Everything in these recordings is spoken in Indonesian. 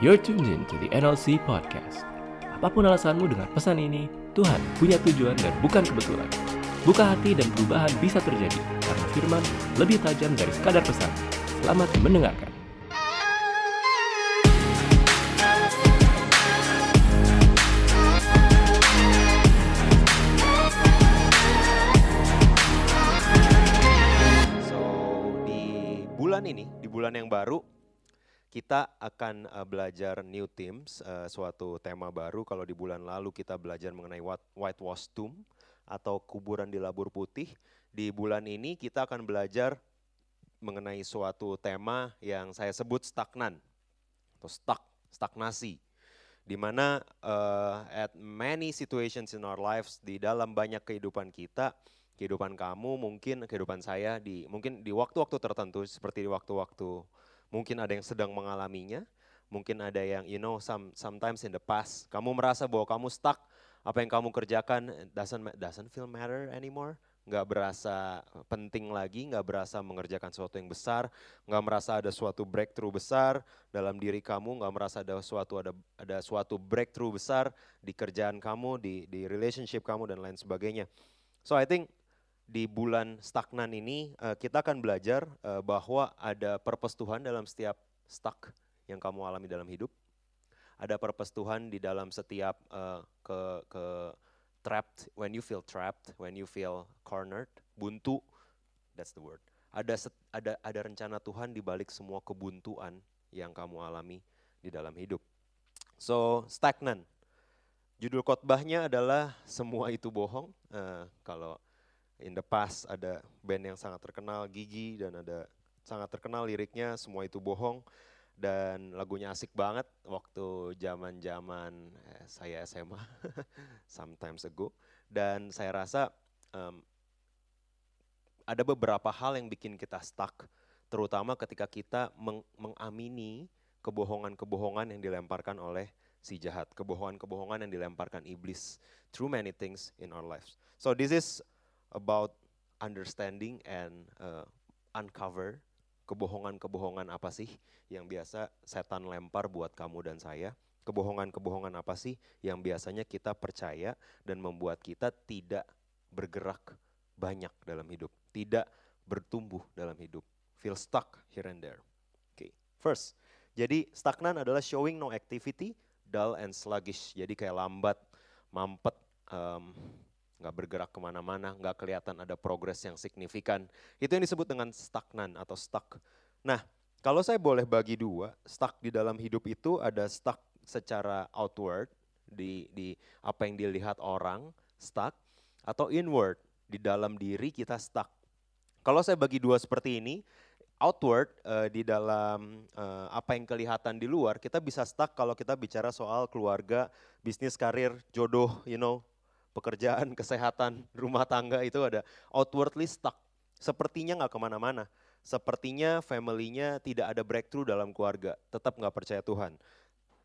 You're tuned in to the NLC Podcast. Apa pun alasanmu dengan pesan ini, Tuhan punya tujuan dan bukan kebetulan. Buka hati dan perubahan bisa terjadi karena firman lebih tajam dari sekadar pesan. Selamat mendengarkan. So di bulan ini, di bulan yang baru, kita akan uh, belajar new themes, uh, suatu tema baru. Kalau di bulan lalu kita belajar mengenai what, whitewash tomb atau kuburan di labur putih. Di bulan ini kita akan belajar mengenai suatu tema yang saya sebut stagnan atau stuck, stagnasi. Di mana uh, at many situations in our lives, di dalam banyak kehidupan kita, kehidupan kamu mungkin kehidupan saya di mungkin di waktu-waktu tertentu seperti di waktu-waktu mungkin ada yang sedang mengalaminya, mungkin ada yang you know some sometimes in the past kamu merasa bahwa kamu stuck apa yang kamu kerjakan doesn't doesn't feel matter anymore, nggak berasa penting lagi, nggak berasa mengerjakan sesuatu yang besar, nggak merasa ada suatu breakthrough besar dalam diri kamu, nggak merasa ada suatu ada ada suatu breakthrough besar di kerjaan kamu, di di relationship kamu dan lain sebagainya. So I think di bulan stagnan ini eh, kita akan belajar eh, bahwa ada purpose Tuhan dalam setiap stuck yang kamu alami dalam hidup. Ada purpose Tuhan di dalam setiap eh, ke ke trapped when you feel trapped, when you feel cornered, buntu. That's the word. Ada set- ada ada rencana Tuhan di balik semua kebuntuan yang kamu alami di dalam hidup. So, stagnan. Judul khotbahnya adalah semua itu bohong. Eh, kalau in the past ada band yang sangat terkenal Gigi dan ada sangat terkenal liriknya semua itu bohong. Dan lagunya asik banget waktu zaman-zaman eh, saya SMA sometimes ago. Dan saya rasa em, ada beberapa hal yang bikin kita stuck terutama ketika kita meng- mengamini kebohongan-kebohongan yang dilemparkan oleh si jahat, kebohongan-kebohongan yang dilemparkan iblis. Through many things in our lives. So this is about understanding and uh, uncover kebohongan-kebohongan apa sih yang biasa setan lempar buat kamu dan saya. Kebohongan-kebohongan apa sih yang biasanya kita percaya dan membuat kita tidak bergerak banyak dalam hidup, tidak bertumbuh dalam hidup, feel stuck here and there. Oke, first, jadi stagnan adalah showing no activity, dull and sluggish. Jadi kayak lambat, mampet, em, nggak bergerak ke mana-mana, nggak kelihatan ada progres yang signifikan. Itu yang disebut dengan stagnan atau stuck. Nah, kalau saya boleh bagi dua, stuck di dalam hidup itu ada stuck secara outward, di, di apa yang dilihat orang, stuck, atau inward, di dalam diri kita stuck. Kalau saya bagi dua seperti ini, outward eh, di dalam eh, apa yang kelihatan di luar, kita bisa stuck kalau kita bicara soal keluarga, bisnis, karir, jodoh, you know, pekerjaan, kesehatan, rumah tangga itu ada outwardly stuck. Sepertinya nggak ke mana-mana. Sepertinya family-nya tidak ada breakthrough dalam keluarga, tetap nggak percaya Tuhan.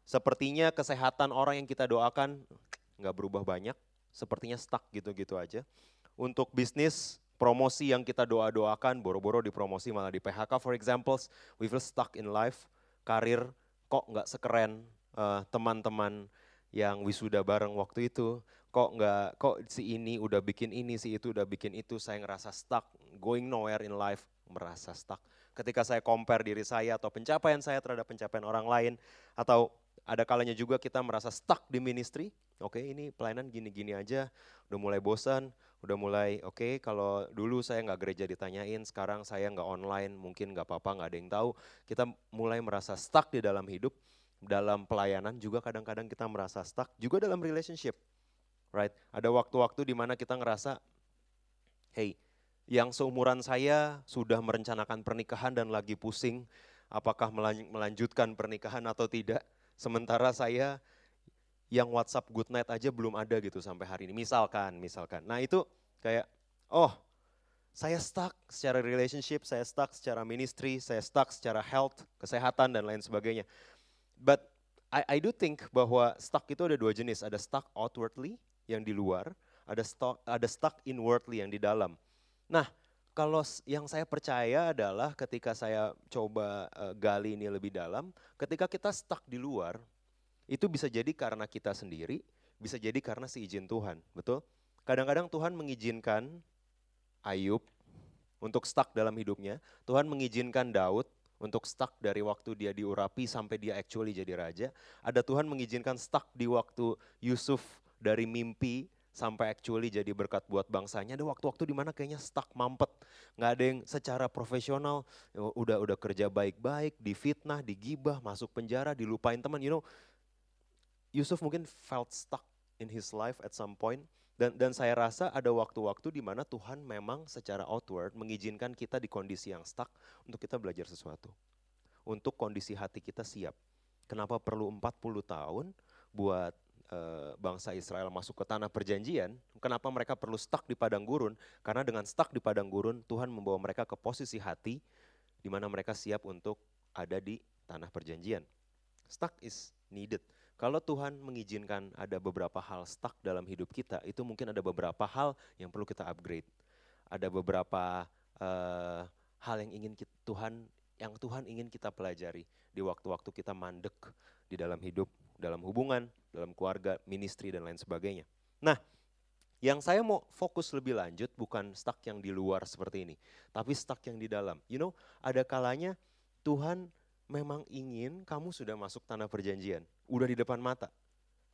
Sepertinya kesehatan orang yang kita doakan nggak berubah banyak, sepertinya stuck gitu-gitu aja. Untuk bisnis, promosi yang kita doa-doakan, boro-boro dipromosi malah di PHK for examples, we feel stuck in life, karir kok nggak sekeren eh, teman-teman yang wisuda bareng waktu itu, kok nggak, kok si ini udah bikin ini, si itu udah bikin itu, saya ngerasa stuck, going nowhere in life, merasa stuck. Ketika saya compare diri saya atau pencapaian saya terhadap pencapaian orang lain, atau ada kalanya juga kita merasa stuck di ministry, oke ini pelayanan gini-gini aja, udah mulai bosan, udah mulai oke kalau dulu saya nggak gereja ditanyain, sekarang saya nggak online, mungkin nggak apa-apa, nggak ada yang tahu. Kita mulai merasa stuck di dalam hidup, dalam pelayanan juga kadang-kadang kita merasa stuck, juga dalam relationship, right? Ada waktu-waktu di mana kita ngerasa, hey, yang seumuran saya sudah merencanakan pernikahan dan lagi pusing, apakah melan- melanjutkan pernikahan atau tidak, sementara saya yang WhatsApp good night aja belum ada gitu sampai hari ini. Misalkan, misalkan. Nah itu kayak, oh saya stuck secara relationship, saya stuck secara ministry, saya stuck secara health, kesehatan dan lain sebagainya. But I, I do think bahwa stuck itu ada dua jenis, ada stuck outwardly yang di luar, ada stuck, ada stuck inwardly yang di dalam. Nah, kalau yang saya percaya adalah ketika saya coba uh, gali ini lebih dalam, ketika kita stuck di luar, itu bisa jadi karena kita sendiri, bisa jadi karena seizin Tuhan, betul? Kadang-kadang Tuhan mengizinkan Ayub untuk stuck dalam hidupnya. Tuhan mengizinkan Daud untuk stuck dari waktu dia diurapi sampai dia actually jadi raja. Ada Tuhan mengizinkan stuck di waktu Yusuf dari mimpi sampai actually jadi berkat buat bangsanya. Ada waktu-waktu di mana kayaknya stuck mampet, nggak ada yang secara profesional udah udah kerja baik-baik, difitnah, digibah, masuk penjara, dilupain teman. You know, Yusuf mungkin felt stuck in his life at some point dan, dan saya rasa ada waktu-waktu di mana Tuhan memang secara outward mengizinkan kita di kondisi yang stuck untuk kita belajar sesuatu. Untuk kondisi hati kita siap. Kenapa perlu 40 tahun buat e, bangsa Israel masuk ke tanah perjanjian? Kenapa mereka perlu stuck di padang gurun? Karena dengan stuck di padang gurun, Tuhan membawa mereka ke posisi hati di mana mereka siap untuk ada di tanah perjanjian. Stuck is needed. Kalau Tuhan mengizinkan ada beberapa hal stuck dalam hidup kita, itu mungkin ada beberapa hal yang perlu kita upgrade. Ada beberapa uh, hal yang ingin kita, Tuhan yang Tuhan ingin kita pelajari di waktu-waktu kita mandek di dalam hidup, dalam hubungan, dalam keluarga, ministry dan lain sebagainya. Nah, yang saya mau fokus lebih lanjut bukan stuck yang di luar seperti ini, tapi stuck yang di dalam. You know, ada kalanya Tuhan memang ingin kamu sudah masuk tanah perjanjian, udah di depan mata,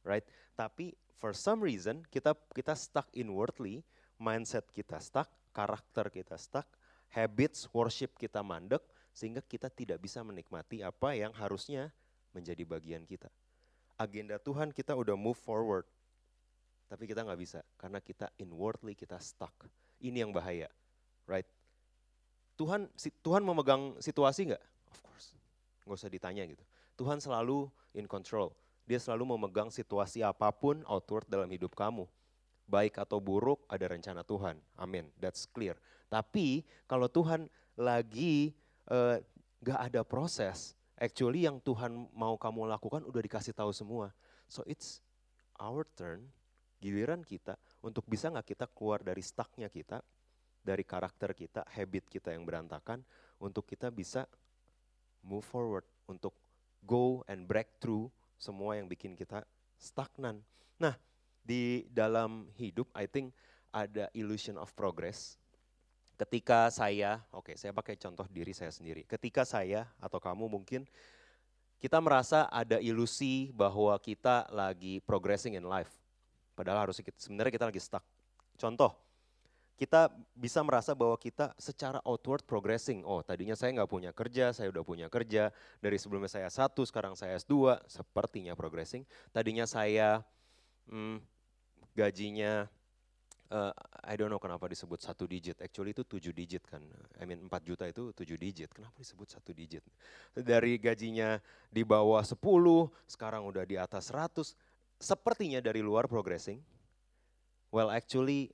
right? Tapi for some reason kita kita stuck inwardly, mindset kita stuck, karakter kita stuck, habits worship kita mandek, sehingga kita tidak bisa menikmati apa yang harusnya menjadi bagian kita. Agenda Tuhan kita udah move forward, tapi kita nggak bisa karena kita inwardly kita stuck. Ini yang bahaya, right? Tuhan Tuhan memegang situasi nggak? Of course nggak usah ditanya gitu. Tuhan selalu in control. Dia selalu memegang situasi apa pun outward dalam hidup kamu. Baik atau buruk ada rencana Tuhan. Amin. That's clear. Tapi kalau Tuhan lagi uh, gak ada proses, actually yang Tuhan mau kamu lakukan udah dikasih tahu semua. So it's our turn, giliran kita untuk bisa nggak kita keluar dari stucknya kita, dari karakter kita, habit kita yang berantakan, untuk kita bisa move forward, untuk go and break through semua yang bikin kita stagnan. Nah, di dalam hidup I think ada illusion of progress. Ketika saya, oke okay, saya pakai contoh diri saya sendiri. Ketika saya atau kamu mungkin kita merasa ada ilusi bahwa kita lagi progressing in life. Padahal harus sebenarnya kita lagi stuck. Contoh, kita bisa merasa bahwa kita secara outward progressing. Oh tadinya saya nggak punya kerja, saya udah punya kerja. Dari sebelumnya saya satu, sekarang saya S2, sepertinya progressing. Tadinya saya hmm, gajinya, uh, I don't know kenapa disebut satu digit. Actually itu tujuh digit kan. I mean 4 juta itu tujuh digit. Kenapa disebut satu digit? Dari gajinya di bawah 10, sekarang udah di atas 100. Sepertinya dari luar progressing. Well actually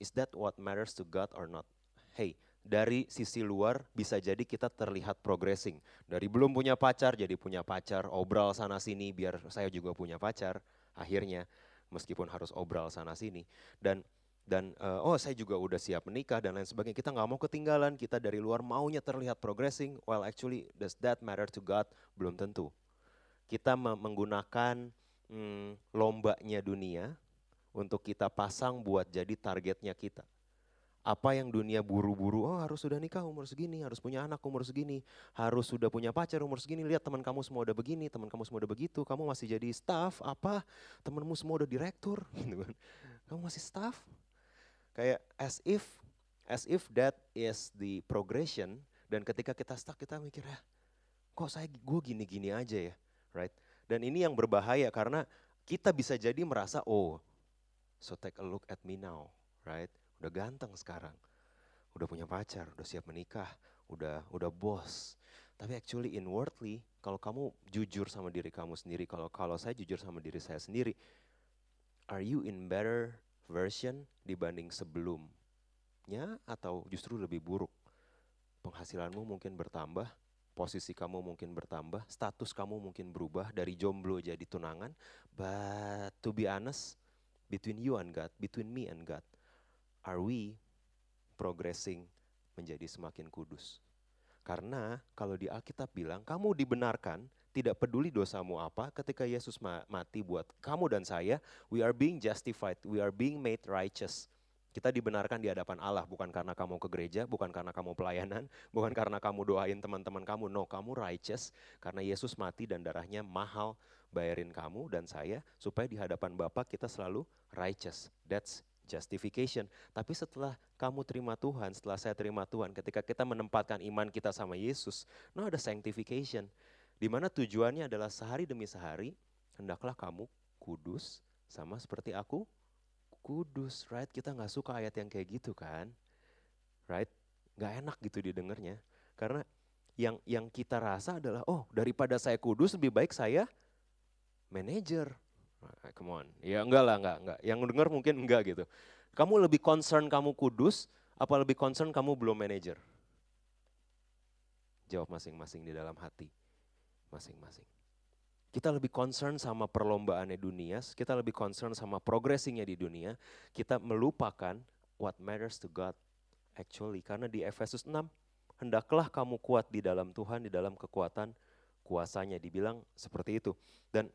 Is that what matters to God or not? Hey, dari sisi luar bisa jadi kita terlihat progressing. Dari belum punya pacar jadi punya pacar, obral sana sini biar saya juga punya pacar. Akhirnya meskipun harus obral sana sini dan dan uh, oh saya juga udah siap menikah dan lain sebagainya. Kita nggak mau ketinggalan. Kita dari luar maunya terlihat progressing. Well actually does that matter to God? Belum tentu. Kita menggunakan hmm, lombanya dunia untuk kita pasang buat jadi targetnya kita. Apa yang dunia buru-buru, oh harus sudah nikah umur segini, harus punya anak umur segini, harus sudah punya pacar umur segini, lihat teman kamu semua udah begini, teman kamu semua udah begitu, kamu masih jadi staff, apa, temanmu semua udah direktur, gitu kan. kamu masih staff. Kayak as if, as if that is the progression, dan ketika kita stuck kita mikir ya, kok saya gue gini-gini aja ya, right? Dan ini yang berbahaya karena kita bisa jadi merasa, oh So take a look at me now, right? Udah ganteng sekarang. Udah punya pacar, udah siap menikah, udah udah bos. Tapi actually inwardly, kalau kamu jujur sama diri kamu sendiri, kalau kalau saya jujur sama diri saya sendiri, are you in better version dibanding sebelumnya atau justru lebih buruk? Penghasilanmu mungkin bertambah, posisi kamu mungkin bertambah, status kamu mungkin berubah dari jomblo jadi tunangan, but to be honest, between you and God, between me and God, are we progressing menjadi semakin kudus. Karena kalau di Alkitab bilang, kamu dibenarkan, tidak peduli dosamu apa, ketika Yesus mati buat kamu dan saya, we are being justified, we are being made righteous. Kita dibenarkan di hadapan Allah, bukan karena kamu ke gereja, bukan karena kamu pelayanan, bukan karena kamu doain teman-teman kamu. No, kamu righteous karena Yesus mati dan darahnya mahal bayarin kamu dan saya supaya di hadapan Bapa kita selalu righteous. That's justification. Tapi setelah kamu terima Tuhan, setelah saya terima Tuhan, ketika kita menempatkan iman kita sama Yesus, no ada sanctification. Di mana tujuannya adalah sehari demi sehari, hendaklah kamu kudus sama seperti aku kudus, right? Kita nggak suka ayat yang kayak gitu kan, right? Nggak enak gitu didengarnya, karena yang yang kita rasa adalah oh daripada saya kudus lebih baik saya manager. Nah, come on, ya enggak lah enggak enggak. Yang dengar mungkin enggak gitu. Kamu lebih concern kamu kudus, apa lebih concern kamu belum manager? Jawab masing-masing di dalam hati, masing-masing. Kita lebih concern sama perlombaannya dunia, kita lebih concern sama progressingnya di dunia, kita melupakan what matters to God actually. Karena di Efesus 6, hendaklah kamu kuat di dalam Tuhan, di dalam kekuatan kuasanya. Dibilang seperti itu. Dan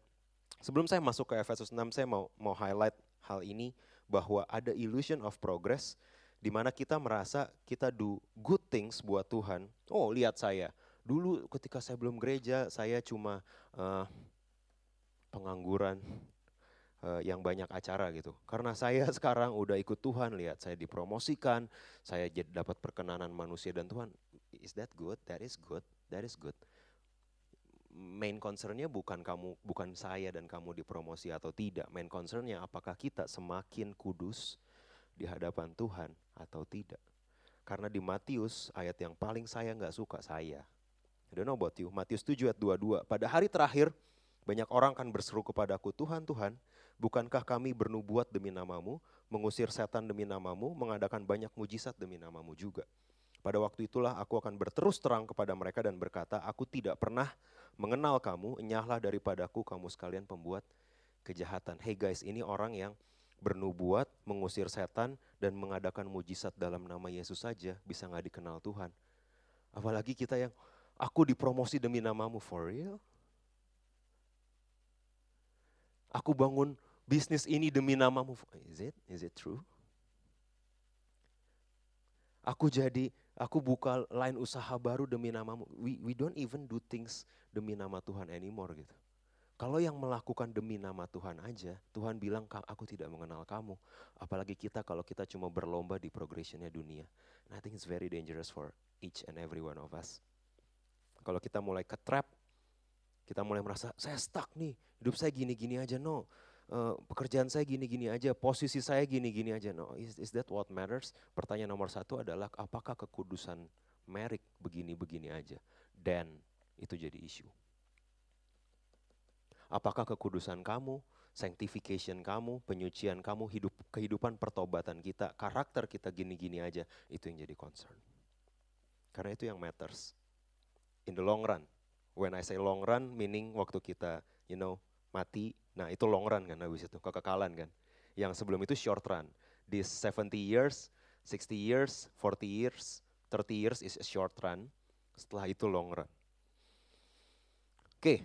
sebelum saya masuk ke Efesus 6, saya mau mau highlight hal ini bahwa ada illusion of progress di mana kita merasa kita do good things buat Tuhan. Oh, lihat saya. Dulu ketika saya belum gereja, saya cuma uh, pengangguran uh, yang banyak acara gitu. Karena saya sekarang udah ikut Tuhan, lihat saya dipromosikan, saya dapat perkenanan manusia dan Tuhan. Is that good? That is good. That is good. Main concernnya bukan kamu, bukan saya dan kamu dipromosi atau tidak. Main concernnya apakah kita semakin kudus di hadapan Tuhan atau tidak. Karena di Matius ayat yang paling saya nggak suka saya. I don't know about you. Matius 7 ayat 22. Pada hari terakhir banyak orang akan berseru kepadaku, Tuhan, Tuhan, bukankah kami bernubuat demi namamu, mengusir setan demi namamu, mengadakan banyak mujizat demi namamu juga. Pada waktu itulah aku akan berterus terang kepada mereka dan berkata, aku tidak pernah mengenal kamu, enyahlah daripadaku kamu sekalian pembuat kejahatan. Hey guys, ini orang yang bernubuat, mengusir setan, dan mengadakan mujizat dalam nama Yesus saja bisa nggak dikenal Tuhan. Apalagi kita yang, aku dipromosi demi namamu, for real? Aku bangun bisnis ini demi namamu. Is it? Is it true? Aku jadi, aku buka lain usaha baru demi namamu. We, we don't even do things demi nama Tuhan anymore gitu. Kalau yang melakukan demi nama Tuhan aja, Tuhan bilang aku tidak mengenal kamu. Apalagi kita kalau kita cuma berlomba di progressionnya dunia. And I think it's very dangerous for each and every one of us. Kalau kita mulai ke trap, kita mulai merasa saya stuck nih, hidup saya gini-gini aja, no. Uh, pekerjaan saya gini-gini aja, posisi saya gini-gini aja, no. Is, is that what matters? Pertanyaan nomor satu adalah apakah kekudusan merik begini-begini aja? Dan itu jadi isu. Apakah kekudusan kamu, sanctification kamu, penyucian kamu, hidup kehidupan pertobatan kita, karakter kita gini-gini aja, itu yang jadi concern. Karena itu yang matters. In the long run. When I say long run, meaning waktu kita, you know, mati, nah itu long run kan habis itu, kekekalan kan. Yang sebelum itu short run. This 70 years, 60 years, 40 years, 30 years is a short run. Setelah itu long run. Oke. Okay.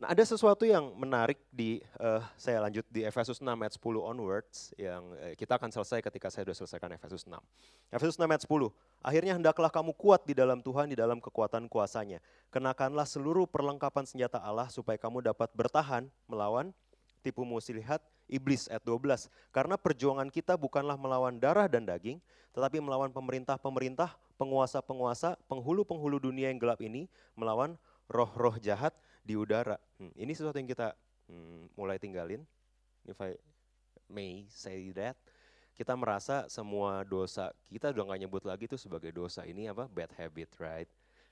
Nah ada sesuatu yang menarik di, uh, saya lanjut di Efesus 6 ayat 10 onwards, yang uh, kita akan selesai ketika saya sudah selesaikan Efesus 6. Efesus 6 ayat 10, akhirnya hendaklah kamu kuat di dalam Tuhan, di dalam kekuatan kuasanya. Kenakanlah seluruh perlengkapan senjata Allah supaya kamu dapat bertahan melawan tipu muslihat iblis ayat 12. Karena perjuangan kita bukanlah melawan darah dan daging, tetapi melawan pemerintah-pemerintah, penguasa-penguasa, penghulu-penghulu dunia yang gelap ini, melawan roh-roh jahat di udara. Hmm, ini sesuatu yang kita hmm, mulai tinggalin. If I may say that, kita merasa semua dosa kita udah gak nyebut lagi itu sebagai dosa. Ini apa? Bad habit, right?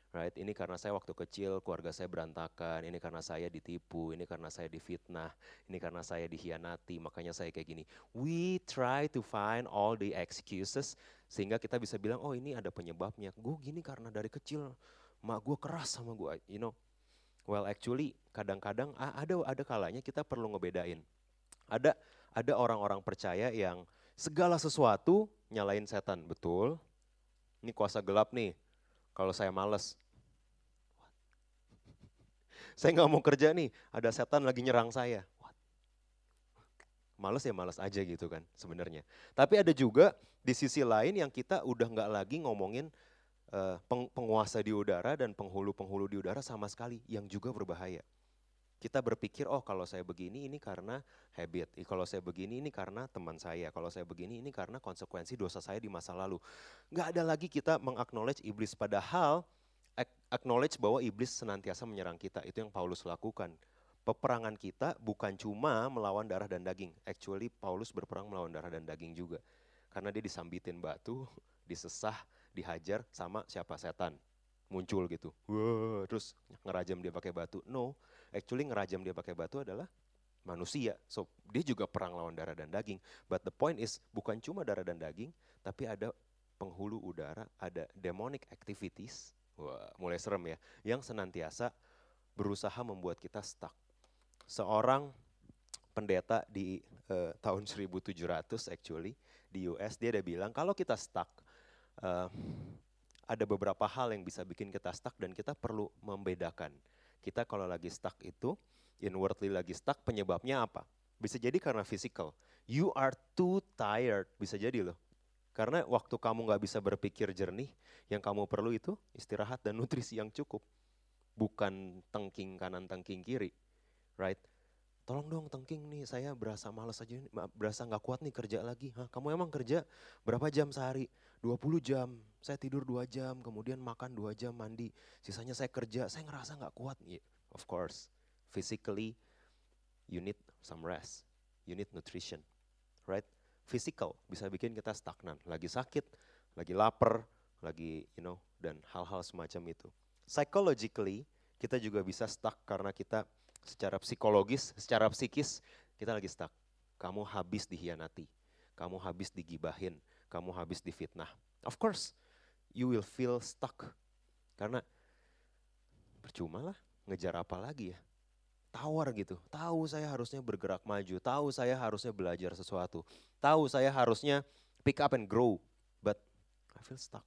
Right, ini karena saya waktu kecil keluarga saya berantakan, ini karena saya ditipu, ini karena saya difitnah, ini karena saya dihianati, makanya saya kayak gini. We try to find all the excuses sehingga kita bisa bilang, oh ini ada penyebabnya. Gue gini karena dari kecil, mak gue keras sama gue, you know. Well actually kadang-kadang ada ada kalanya kita perlu ngebedain. Ada ada orang-orang percaya yang segala sesuatu nyalain setan, betul. Ini kuasa gelap nih, kalau saya males. Saya nggak mau kerja nih, ada setan lagi nyerang saya. Males ya males aja gitu kan sebenarnya. Tapi ada juga di sisi lain yang kita udah nggak lagi ngomongin uh, penguasa di udara dan penghulu-penghulu di udara sama sekali yang juga berbahaya. Kita berpikir, oh kalau saya begini ini karena habit, kalau saya begini ini karena teman saya, kalau saya begini ini karena konsekuensi dosa saya di masa lalu. Nggak ada lagi kita mengaknowledge iblis, padahal acknowledge bahwa iblis senantiasa menyerang kita, itu yang Paulus lakukan. Peperangan kita bukan cuma melawan darah dan daging, actually Paulus berperang melawan darah dan daging juga. Karena dia disambitin batu, disesah, dihajar sama siapa setan muncul gitu. Wah, terus ngerajam dia pakai batu. No, actually ngerajam dia pakai batu adalah manusia. So dia juga perang lawan darah dan daging. But the point is bukan cuma darah dan daging, tapi ada penghulu udara, ada demonic activities. Wah, mulai serem ya. Yang senantiasa berusaha membuat kita stuck. Seorang pendeta di uh, tahun 1700 actually di US dia ada bilang kalau kita stuck uh, ada beberapa hal yang bisa bikin kita stuck dan kita perlu membedakan. Kita kalau lagi stuck itu, inwardly lagi stuck, penyebabnya apa? Bisa jadi karena physical. You are too tired, bisa jadi loh. Karena waktu kamu nggak bisa berpikir jernih, yang kamu perlu itu istirahat dan nutrisi yang cukup. Bukan tengking kanan, tengking kiri. Right? tolong dong tengking nih saya berasa males aja, berasa nggak kuat nih kerja lagi. Hah, kamu emang kerja berapa jam sehari? 20 jam, saya tidur 2 jam, kemudian makan 2 jam, mandi. Sisanya saya kerja, saya ngerasa nggak kuat. Yeah, of course, physically you need some rest, you need nutrition, right? Physical bisa bikin kita stagnan, lagi sakit, lagi lapar, lagi you know, dan hal-hal semacam itu. Psychologically, kita juga bisa stuck karena kita secara psikologis, secara psikis kita lagi stuck. Kamu habis dihianati, kamu habis digibahin, kamu habis difitnah. Of course, you will feel stuck. Karena percuma lah, ngejar apa lagi ya. Tawar gitu, tahu saya harusnya bergerak maju, tahu saya harusnya belajar sesuatu, tahu saya harusnya pick up and grow, but I feel stuck.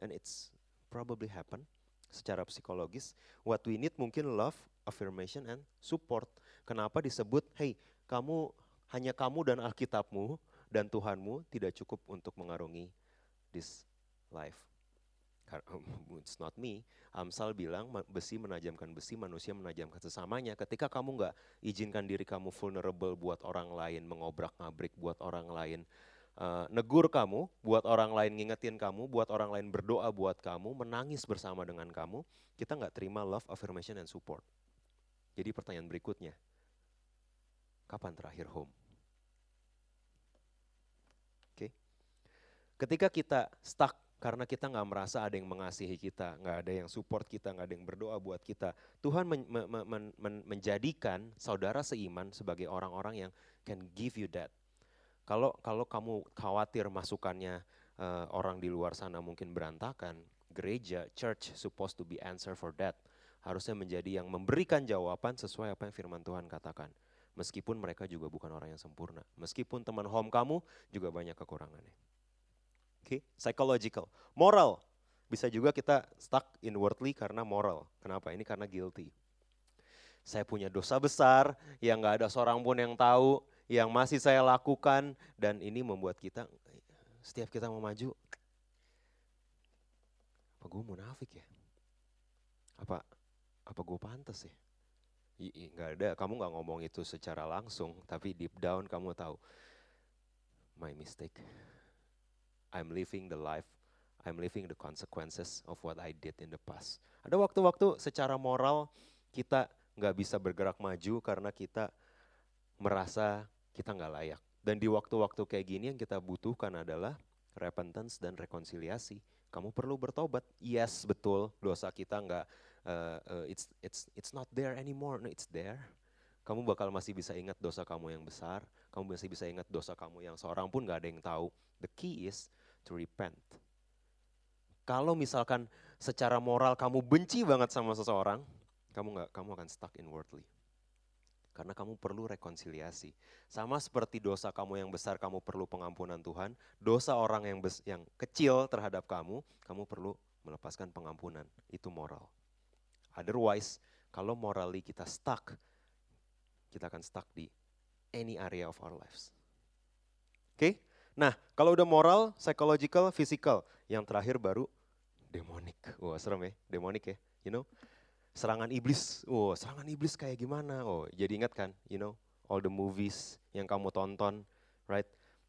And it's probably happen secara psikologis. What we need mungkin love, affirmation and support. Kenapa disebut, hey kamu hanya kamu dan Alkitabmu dan Tuhanmu tidak cukup untuk mengarungi this life. It's not me. Amsal bilang besi menajamkan besi, manusia menajamkan sesamanya. Ketika kamu nggak izinkan diri kamu vulnerable buat orang lain, mengobrak-ngabrik buat orang lain, uh, negur kamu, buat orang lain ngingetin kamu, buat orang lain berdoa buat kamu, menangis bersama dengan kamu, kita nggak terima love, affirmation, and support. Jadi pertanyaan berikutnya, kapan terakhir home? Oke, okay. Ketika kita stuck karena kita nggak merasa ada yang mengasihi kita, nggak ada yang support kita, nggak ada yang berdoa buat kita. Tuhan men, men, men, men, menjadikan saudara seiman sebagai orang-orang yang can give you that. Kalau kalau kamu khawatir masukannya uh, orang di luar sana mungkin berantakan, gereja, church supposed to be answer for that harusnya menjadi yang memberikan jawaban sesuai apa yang firman Tuhan katakan. Meskipun mereka juga bukan orang yang sempurna. Meskipun teman home kamu juga banyak kekurangannya. Okay? psychological. Moral, bisa juga kita stuck inwardly karena moral. Kenapa? Ini karena guilty. Saya punya dosa besar yang gak ada seorang pun yang tahu, yang masih saya lakukan, dan ini membuat kita, setiap kita mau maju, apa gue munafik ya? Apa apa gue pantas ya? Nggak ada, kamu nggak ngomong itu secara langsung, tapi deep down kamu tahu, my mistake. I'm living the life, I'm living the consequences of what I did in the past. Ada waktu-waktu secara moral kita nggak bisa bergerak maju karena kita merasa kita nggak layak. Dan di waktu-waktu kayak gini yang kita butuhkan adalah repentance dan rekonsiliasi. Kamu perlu bertobat. Yes, betul, dosa kita nggak uh, uh, it's it's it's not there anymore. No, it's there. Kamu bakal masih bisa ingat dosa kamu yang besar. Kamu masih bisa ingat dosa kamu yang seorang pun gak ada yang tahu. The key is to repent. Kalau misalkan secara moral kamu benci banget sama seseorang, kamu nggak kamu akan stuck inwardly. Karena kamu perlu rekonsiliasi. Sama seperti dosa kamu yang besar, kamu perlu pengampunan Tuhan. Dosa orang yang bes, yang kecil terhadap kamu, kamu perlu melepaskan pengampunan. Itu moral. Otherwise, kalau morally kita stuck, kita akan stuck di any area of our lives. Oke? Okay? Nah, kalau udah moral, psychological, physical, yang terakhir baru demonic. Wah, serem ya, demonic ya, you know. Serangan iblis, oh serangan iblis kayak gimana? Oh, jadi ingat kan, you know, all the movies yang kamu tonton, right?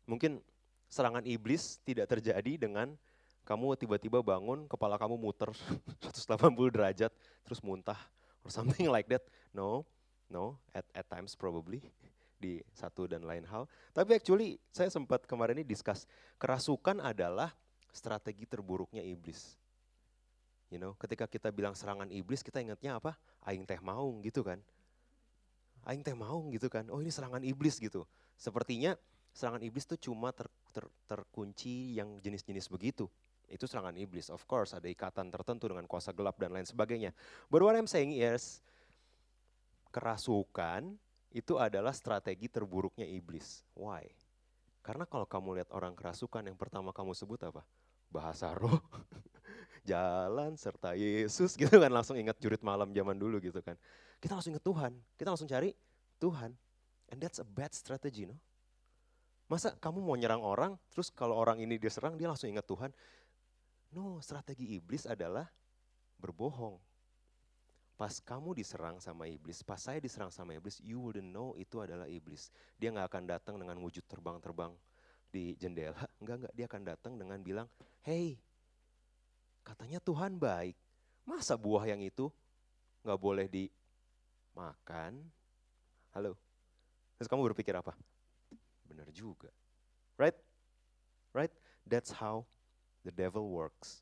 Mungkin serangan iblis tidak terjadi dengan kamu tiba-tiba bangun, kepala kamu muter 180 derajat, terus muntah, or something like that. No, no, at, at times probably di satu dan lain hal. Tapi actually saya sempat kemarin ini discuss, kerasukan adalah strategi terburuknya iblis. You know, ketika kita bilang serangan iblis, kita ingatnya apa? Aing teh maung gitu kan. Aing teh maung gitu kan. Oh ini serangan iblis gitu. Sepertinya serangan iblis itu cuma ter, ter, terkunci yang jenis-jenis begitu. Itu serangan iblis. Of course ada ikatan tertentu dengan kuasa gelap dan lain sebagainya. But what I'm saying is, kerasukan itu adalah strategi terburuknya iblis. Why? Karena kalau kamu lihat orang kerasukan, yang pertama kamu sebut apa? Bahasa roh, jalan serta Yesus gitu kan langsung ingat jurit malam zaman dulu gitu kan. Kita langsung ingat Tuhan, kita langsung cari Tuhan. And that's a bad strategy, no? Masa kamu mau nyerang orang, terus kalau orang ini diserang dia langsung ingat Tuhan? No, strategi iblis adalah berbohong pas kamu diserang sama iblis, pas saya diserang sama iblis, you wouldn't know itu adalah iblis. Dia nggak akan datang dengan wujud terbang-terbang di jendela, enggak enggak dia akan datang dengan bilang, hey, katanya Tuhan baik, masa buah yang itu nggak boleh dimakan? Halo, terus kamu berpikir apa? Benar juga, right? Right? That's how the devil works.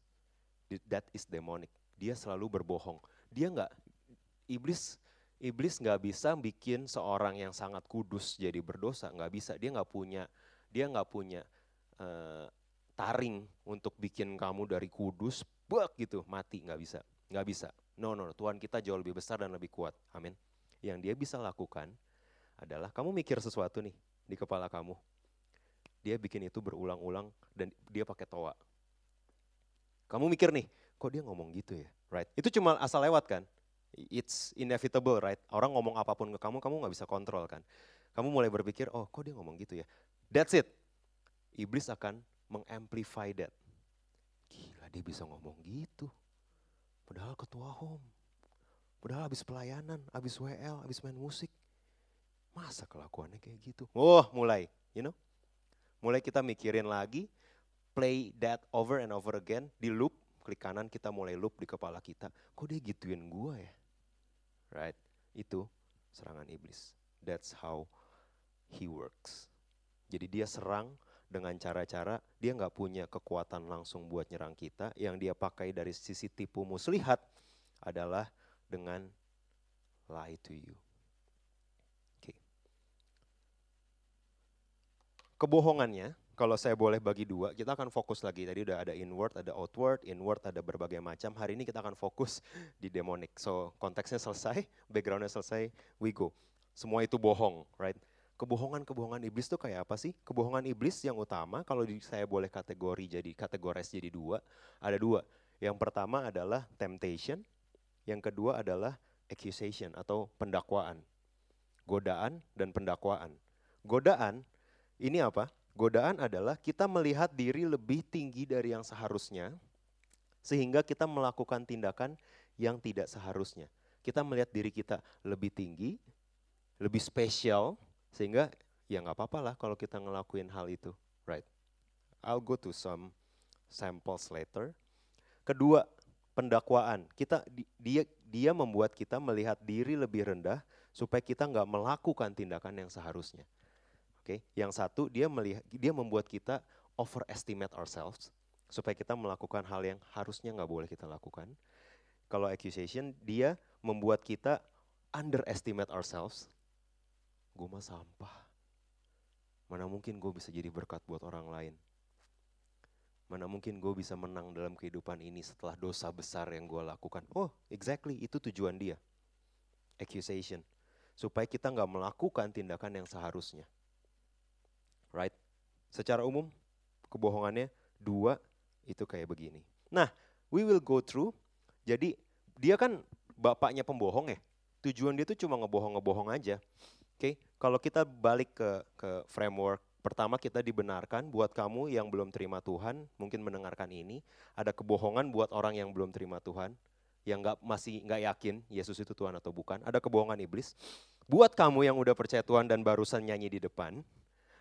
That is demonic. Dia selalu berbohong. Dia nggak iblis iblis nggak bisa bikin seorang yang sangat kudus jadi berdosa, nggak bisa. Dia nggak punya dia nggak punya uh, taring untuk bikin kamu dari kudus, bak gitu mati nggak bisa, nggak bisa. No, no, no, Tuhan kita jauh lebih besar dan lebih kuat. Amin. Yang dia bisa lakukan adalah kamu mikir sesuatu nih di kepala kamu. Dia bikin itu berulang-ulang dan dia pakai toa. Kamu mikir nih, kok dia ngomong gitu ya? Right? Itu cuma asal lewat kan? It's inevitable, right? Orang ngomong apa pun ke kamu, kamu nggak bisa kontrol kan. Kamu mulai berpikir, oh kok dia ngomong gitu ya. That's it. Iblis akan mengamplify that. Gila dia bisa ngomong gitu. Padahal ketua home. Padahal habis pelayanan, habis WL, habis main musik. Masa kelakuannya kayak gitu? Oh mulai, you know. Mulai kita mikirin lagi, play that over and over again, di loop, klik kanan kita mulai loop di kepala kita. Kok dia gituin gue ya? Right? Itu serangan iblis. That's how he works. Jadi dia serang dengan cara-cara dia nggak punya kekuatan langsung buat nyerang kita. Yang dia pakai dari sisi tipu muslihat adalah dengan lie to you. Oke. Okay. Kebohongannya kalau saya boleh bagi dua, kita akan fokus lagi. Tadi udah ada inward, ada outward, inward ada berbagai macam. Hari ini kita akan fokus di demonic. So konteksnya selesai, backgroundnya selesai, we go. Semua itu bohong, right? Kebohongan-kebohongan iblis itu kayak apa sih? Kebohongan iblis yang utama, kalau saya boleh kategori jadi kategoris jadi dua, ada dua. Yang pertama adalah temptation, yang kedua adalah accusation atau pendakwaan. Godaan dan pendakwaan. Godaan ini apa? Godaan adalah kita melihat diri lebih tinggi dari yang seharusnya, sehingga kita melakukan tindakan yang tidak seharusnya. Kita melihat diri kita lebih tinggi, lebih spesial, sehingga ya nggak apa-apa lah kalau kita ngelakuin hal itu, right? I'll go to some samples later. Kedua, pendakwaan. Kita dia dia membuat kita melihat diri lebih rendah supaya kita nggak melakukan tindakan yang seharusnya. Okay? yang satu dia melihat dia membuat kita overestimate ourselves supaya kita melakukan hal yang harusnya nggak boleh kita lakukan. Kalau accusation dia membuat kita underestimate ourselves. Gue mah sampah. Mana mungkin gue bisa jadi berkat buat orang lain. Mana mungkin gue bisa menang dalam kehidupan ini setelah dosa besar yang gue lakukan. Oh, exactly, itu tujuan dia. Accusation. supaya kita nggak melakukan tindakan yang seharusnya. Right? Secara umum, kebohongannya dua itu kayak begini. Nah, we will go through. Jadi dia kan bapaknya pembohong ya. Tujuan dia tuh cuma ngebohong-ngebohong aja. Oke, okay? kalau kita balik ke ke framework pertama kita dibenarkan buat kamu yang belum terima Tuhan, mungkin mendengarkan ini, ada kebohongan buat orang yang belum terima Tuhan, yang nggak masih nggak yakin Yesus itu Tuhan atau bukan, ada kebohongan iblis. Buat kamu yang udah percaya Tuhan dan barusan nyanyi di depan,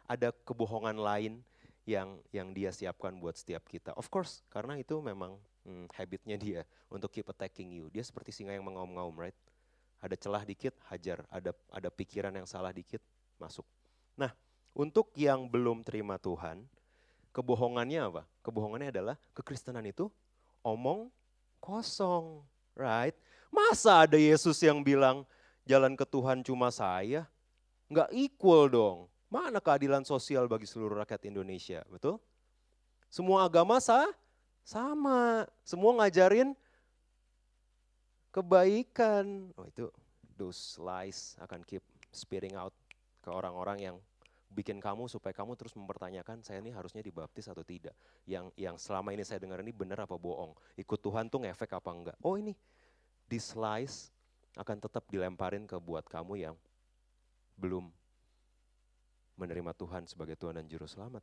ada kebohongan lain yang yang dia siapkan buat setiap kita. Of course, karena itu memang hmm, habitnya dia untuk keep attacking you. Dia seperti singa yang mengaum-ngaum, right? Ada celah dikit, hajar. Ada ada pikiran yang salah dikit, masuk. Nah, untuk yang belum terima Tuhan, kebohongannya apa? Kebohongannya adalah kekristenan itu omong kosong, right? Masa ada Yesus yang bilang jalan ke Tuhan cuma saya? Enggak equal dong. Mana keadilan sosial bagi seluruh rakyat Indonesia, betul? Semua agama sah, sama. Semua ngajarin kebaikan. Oh itu those lies akan keep spitting out ke orang-orang yang bikin kamu supaya kamu terus mempertanyakan saya ini harusnya dibaptis atau tidak. Yang yang selama ini saya dengar ini benar apa bohong. Ikut Tuhan tuh ngefek apa enggak. Oh ini, this lies akan tetap dilemparin ke buat kamu yang belum menerima Tuhan sebagai Tuhan dan Juru Selamat.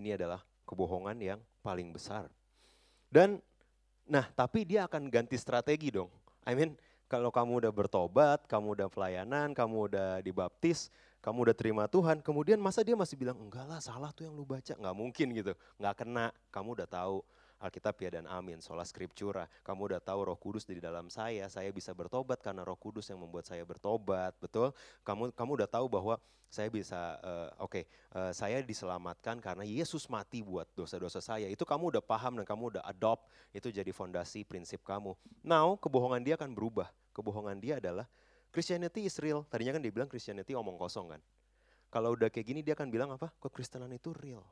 Ini adalah kebohongan yang paling besar. Dan Nah, tapi dia akan ganti strategi dong. I mean, kalau kamu udah bertobat, kamu udah pelayanan, kamu udah dibaptis, kamu udah terima Tuhan, kemudian masa dia masih bilang, enggak lah salah tuh yang lu baca, nggak mungkin gitu, nggak kena, kamu udah tahu Alkitab ya dan amin, sola scriptura, kamu udah tahu roh kudus di dalam saya, saya bisa bertobat karena roh kudus yang membuat saya bertobat, betul? Kamu kamu udah tahu bahwa saya bisa, uh, oke, okay, uh, eh, saya diselamatkan karena Yesus mati buat dosa-dosa saya, itu kamu udah paham dan kamu udah adopt, itu jadi fondasi prinsip kamu. Now, kebohongan dia akan berubah, kebohongan dia adalah, Christianity is real. Tadinya kan dia bilang Christianity omong kosong kan. Kalau udah kayak gini dia akan bilang apa? Kekristenan itu real.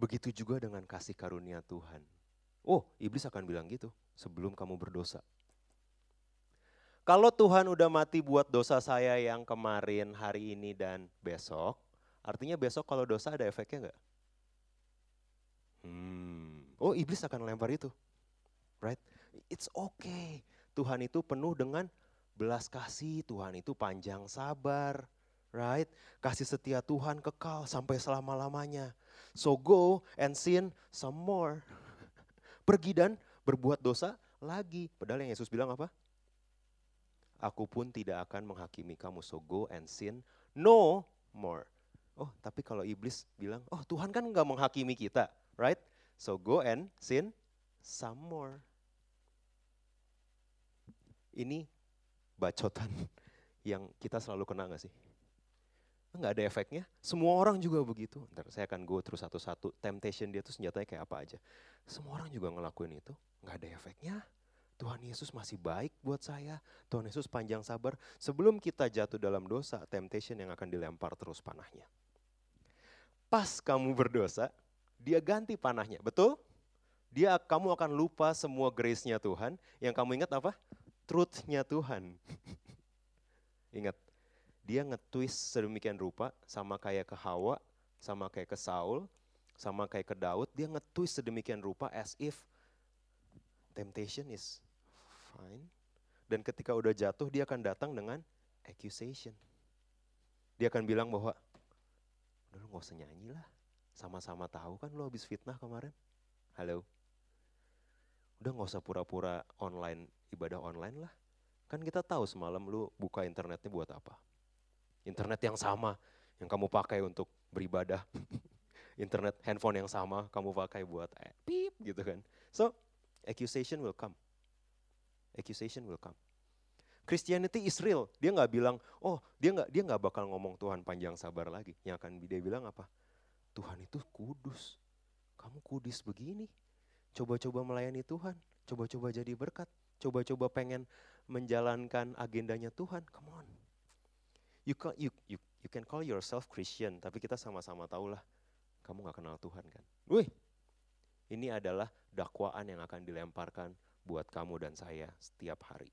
Begitu juga dengan kasih karunia Tuhan. Oh, iblis akan bilang gitu sebelum kamu berdosa. Kalau Tuhan udah mati buat dosa saya yang kemarin, hari ini, dan besok, artinya besok kalau dosa ada efeknya nggak? Hmm. Oh, iblis akan lempar itu. Right? It's okay. Tuhan itu penuh dengan belas kasih Tuhan itu panjang sabar, right? Kasih setia Tuhan kekal sampai selama-lamanya. So go and sin some more. Pergi dan berbuat dosa lagi. Padahal yang Yesus bilang apa? Aku pun tidak akan menghakimi kamu. So go and sin no more. Oh, tapi kalau iblis bilang, oh Tuhan kan nggak menghakimi kita, right? So go and sin some more. Ini bacotan yang kita selalu kena gak sih? Enggak ada efeknya. Semua orang juga begitu. Ntar saya akan go terus satu-satu. Temptation dia tuh senjatanya kayak apa aja. Semua orang juga ngelakuin itu. Enggak ada efeknya. Tuhan Yesus masih baik buat saya. Tuhan Yesus panjang sabar. Sebelum kita jatuh dalam dosa, temptation yang akan dilempar terus panahnya. Pas kamu berdosa, dia ganti panahnya. Betul? Dia kamu akan lupa semua grace-nya Tuhan. Yang kamu ingat apa? truthnya Tuhan. Ingat, dia nge-twist sedemikian rupa sama kayak ke Hawa, sama kayak ke Saul, sama kayak ke Daud, dia nge-twist sedemikian rupa as if temptation is fine. Dan ketika udah jatuh dia akan datang dengan accusation. Dia akan bilang bahwa, udah lu gak usah nyanyi lah, sama-sama tahu kan lo habis fitnah kemarin. Halo. Udah gak usah pura-pura online ibadah online lah. Kan kita tahu semalam lu buka internetnya buat apa. Internet yang sama yang kamu pakai untuk beribadah. Internet handphone yang sama kamu pakai buat eh, pip gitu kan. So, accusation will come. Accusation will come. Christianity is real. Dia nggak bilang, oh dia nggak dia nggak bakal ngomong Tuhan panjang sabar lagi. Yang akan dia bilang apa? Tuhan itu kudus. Kamu kudus begini. Coba-coba melayani Tuhan. Coba-coba jadi berkat coba-coba pengen menjalankan agendanya Tuhan, come on. You can, you, you, you can call yourself Christian, tapi kita sama-sama tahu lah, kamu gak kenal Tuhan kan. Wih, ini adalah dakwaan yang akan dilemparkan buat kamu dan saya setiap hari.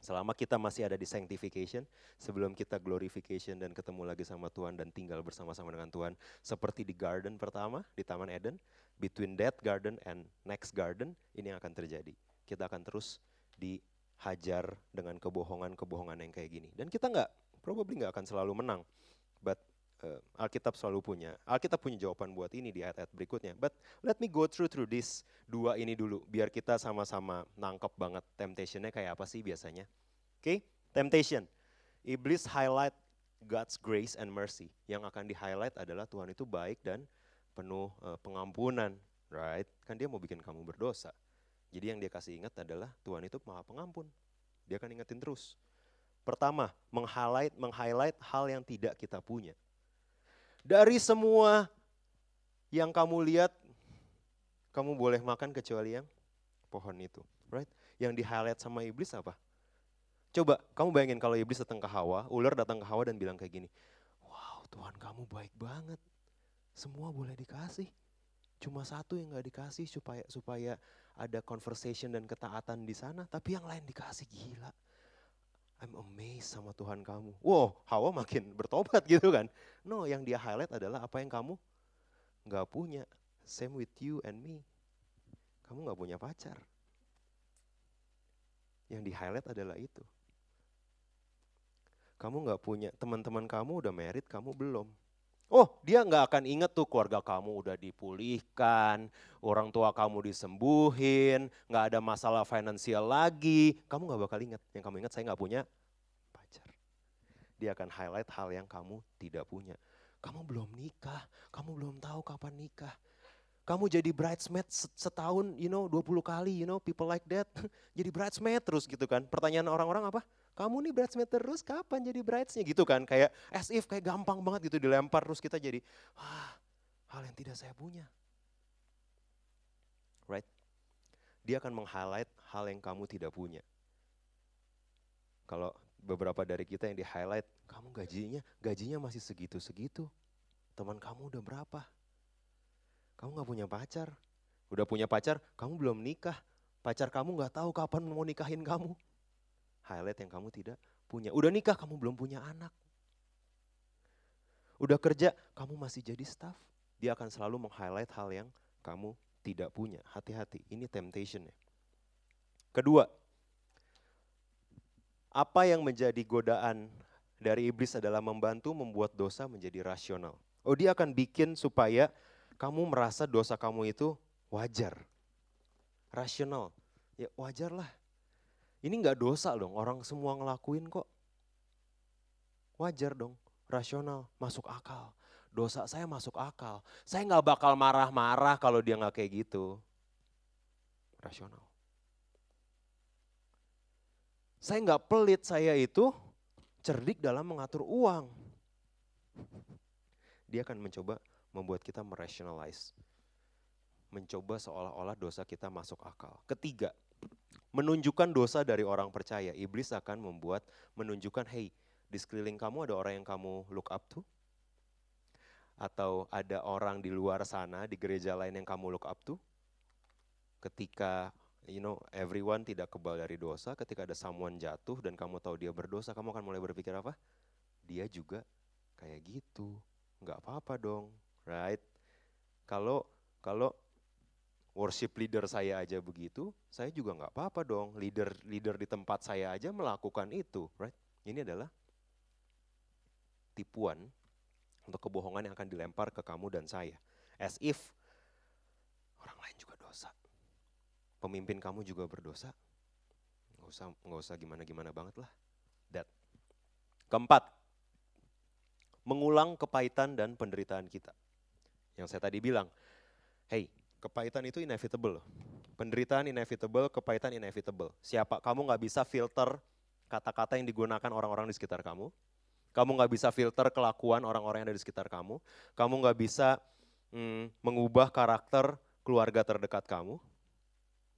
Selama kita masih ada di sanctification, sebelum kita glorification dan ketemu lagi sama Tuhan dan tinggal bersama-sama dengan Tuhan. Seperti di garden pertama, di Taman Eden, between that garden and next garden, ini akan terjadi. Kita akan terus dihajar dengan kebohongan-kebohongan yang kayak gini. Dan kita nggak, probably nggak akan selalu menang. But uh, Alkitab selalu punya. Alkitab punya jawaban buat ini di ayat-ayat berikutnya. But let me go through through this dua ini dulu, biar kita sama-sama nangkep banget temptationnya kayak apa sih biasanya. Oke, okay? temptation. Iblis highlight God's grace and mercy. Yang akan di-highlight adalah Tuhan itu baik dan penuh uh, pengampunan, right? Kan dia mau bikin kamu berdosa. Jadi yang dia kasih ingat adalah Tuhan itu maha pengampun. Dia akan ingetin terus. Pertama, meng-highlight, meng-highlight hal yang tidak kita punya. Dari semua yang kamu lihat, kamu boleh makan kecuali yang pohon itu, right? Yang di-highlight sama iblis apa? Coba kamu bayangin kalau iblis datang ke Hawa, ular datang ke Hawa dan bilang kayak gini, wow Tuhan kamu baik banget, semua boleh dikasih. Cuma satu yang gak dikasih supaya supaya ada conversation dan ketaatan di sana, tapi yang lain dikasih gila. I'm amazed sama Tuhan kamu. Wow, Hawa makin bertobat gitu kan. No, yang dia highlight adalah apa yang kamu nggak punya. Same with you and me. Kamu nggak punya pacar. Yang di highlight adalah itu. Kamu nggak punya, teman-teman kamu udah merit, kamu belum. Oh, dia nggak akan inget tuh keluarga kamu udah dipulihkan, orang tua kamu disembuhin, nggak ada masalah finansial lagi. Kamu nggak bakal inget. Yang kamu ingat saya nggak punya pacar. Dia akan highlight hal yang kamu tidak punya. Kamu belum nikah, kamu belum tahu kapan nikah. Kamu jadi bridesmaid setahun, you know, 20 kali, you know, people like that. jadi bridesmaid terus gitu kan. Pertanyaan orang-orang apa? Kamu nih bridesmaid terus kapan jadi bridesnya gitu kan. Kayak as if kayak gampang banget gitu dilempar terus kita jadi, wah hal yang tidak saya punya. Right? Dia akan meng-highlight hal yang kamu tidak punya. Kalau beberapa dari kita yang di-highlight, kamu gajinya, gajinya masih segitu-segitu. Teman kamu udah berapa? Kamu gak punya pacar. Udah punya pacar, kamu belum nikah. Pacar kamu gak tahu kapan mau nikahin kamu highlight yang kamu tidak punya. Udah nikah, kamu belum punya anak. Udah kerja, kamu masih jadi staff. Dia akan selalu meng-highlight hal yang kamu tidak punya. Hati-hati, ini temptation ya. Kedua, apa yang menjadi godaan dari iblis adalah membantu membuat dosa menjadi rasional. Oh dia akan bikin supaya kamu merasa dosa kamu itu wajar. Rasional. Ya wajar lah. Ini nggak dosa dong, orang semua ngelakuin kok. Wajar dong, rasional, masuk akal. Dosa saya masuk akal. Saya nggak bakal marah-marah kalau dia nggak kayak gitu. Rasional. Saya nggak pelit, saya itu cerdik dalam mengatur uang. Dia akan mencoba membuat kita merationalize. Mencoba seolah-olah dosa kita masuk akal. Ketiga, menunjukkan dosa dari orang percaya. Iblis akan membuat menunjukkan, hey, di sekeliling kamu ada orang yang kamu look up to? Atau ada orang di luar sana, di gereja lain yang kamu look up to? Ketika, you know, everyone tidak kebal dari dosa, ketika ada someone jatuh dan kamu tahu dia berdosa, kamu akan mulai berpikir apa? Dia juga kayak gitu. Nggak apa-apa dong, right? Kalau kalau worship leader saya aja begitu, saya juga nggak apa-apa dong. Leader leader di tempat saya aja melakukan itu, right? Ini adalah tipuan untuk kebohongan yang akan dilempar ke kamu dan saya. As if orang lain juga dosa. Pemimpin kamu juga berdosa. Nggak usah nggak usah gimana-gimana banget lah. That. Keempat, mengulang kepahitan dan penderitaan kita. Yang saya tadi bilang, hey, kepahitan itu inevitable. Penderitaan inevitable, kepahitan inevitable. Siapa kamu nggak bisa filter kata-kata yang digunakan orang-orang di sekitar kamu. Kamu nggak bisa filter kelakuan orang-orang yang ada di sekitar kamu. Kamu nggak bisa hmm, mengubah karakter keluarga terdekat kamu.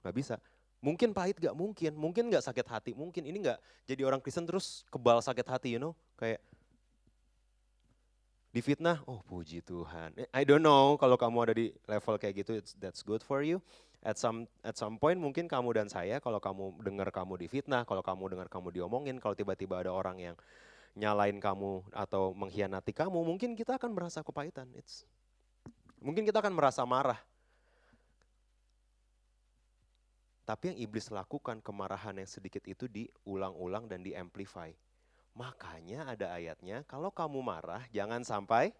Nggak bisa. Mungkin pahit gak mungkin, mungkin gak sakit hati, mungkin ini gak jadi orang Kristen terus kebal sakit hati, you know, kayak Difitnah, oh puji Tuhan. Eh, I don't know kalau kamu ada di level kayak gitu, that's good for you. At some at some point mungkin kamu dan saya kalau kamu dengar kamu difitnah, kalau kamu dengar kamu diomongin, kalau tiba-tiba ada orang yang nyalain kamu atau mengkhianati kamu, mungkin kita akan merasa kepahitan. It's, mungkin kita akan merasa marah. Tapi yang iblis lakukan kemarahan yang sedikit itu diulang-ulang dan diamplify. Makanya ada ayatnya, kalau kamu marah jangan sampai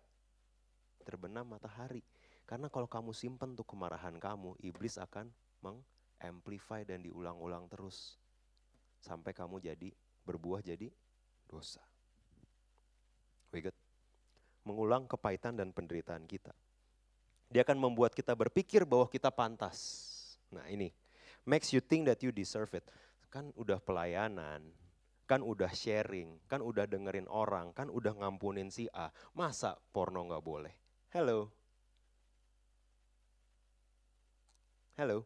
terbenam matahari. Karena kalau kamu simpen tuh kemarahan kamu, iblis akan mengamplify dan diulang-ulang terus. Sampai kamu jadi berbuah jadi dosa. We good? Mengulang kepahitan dan penderitaan kita. Dia akan membuat kita berpikir bahwa kita pantas. Nah ini, makes you think that you deserve it. Kan udah pelayanan, kan udah sharing, kan udah dengerin orang, kan udah ngampunin si A. Masa porno nggak boleh? Hello, Hello.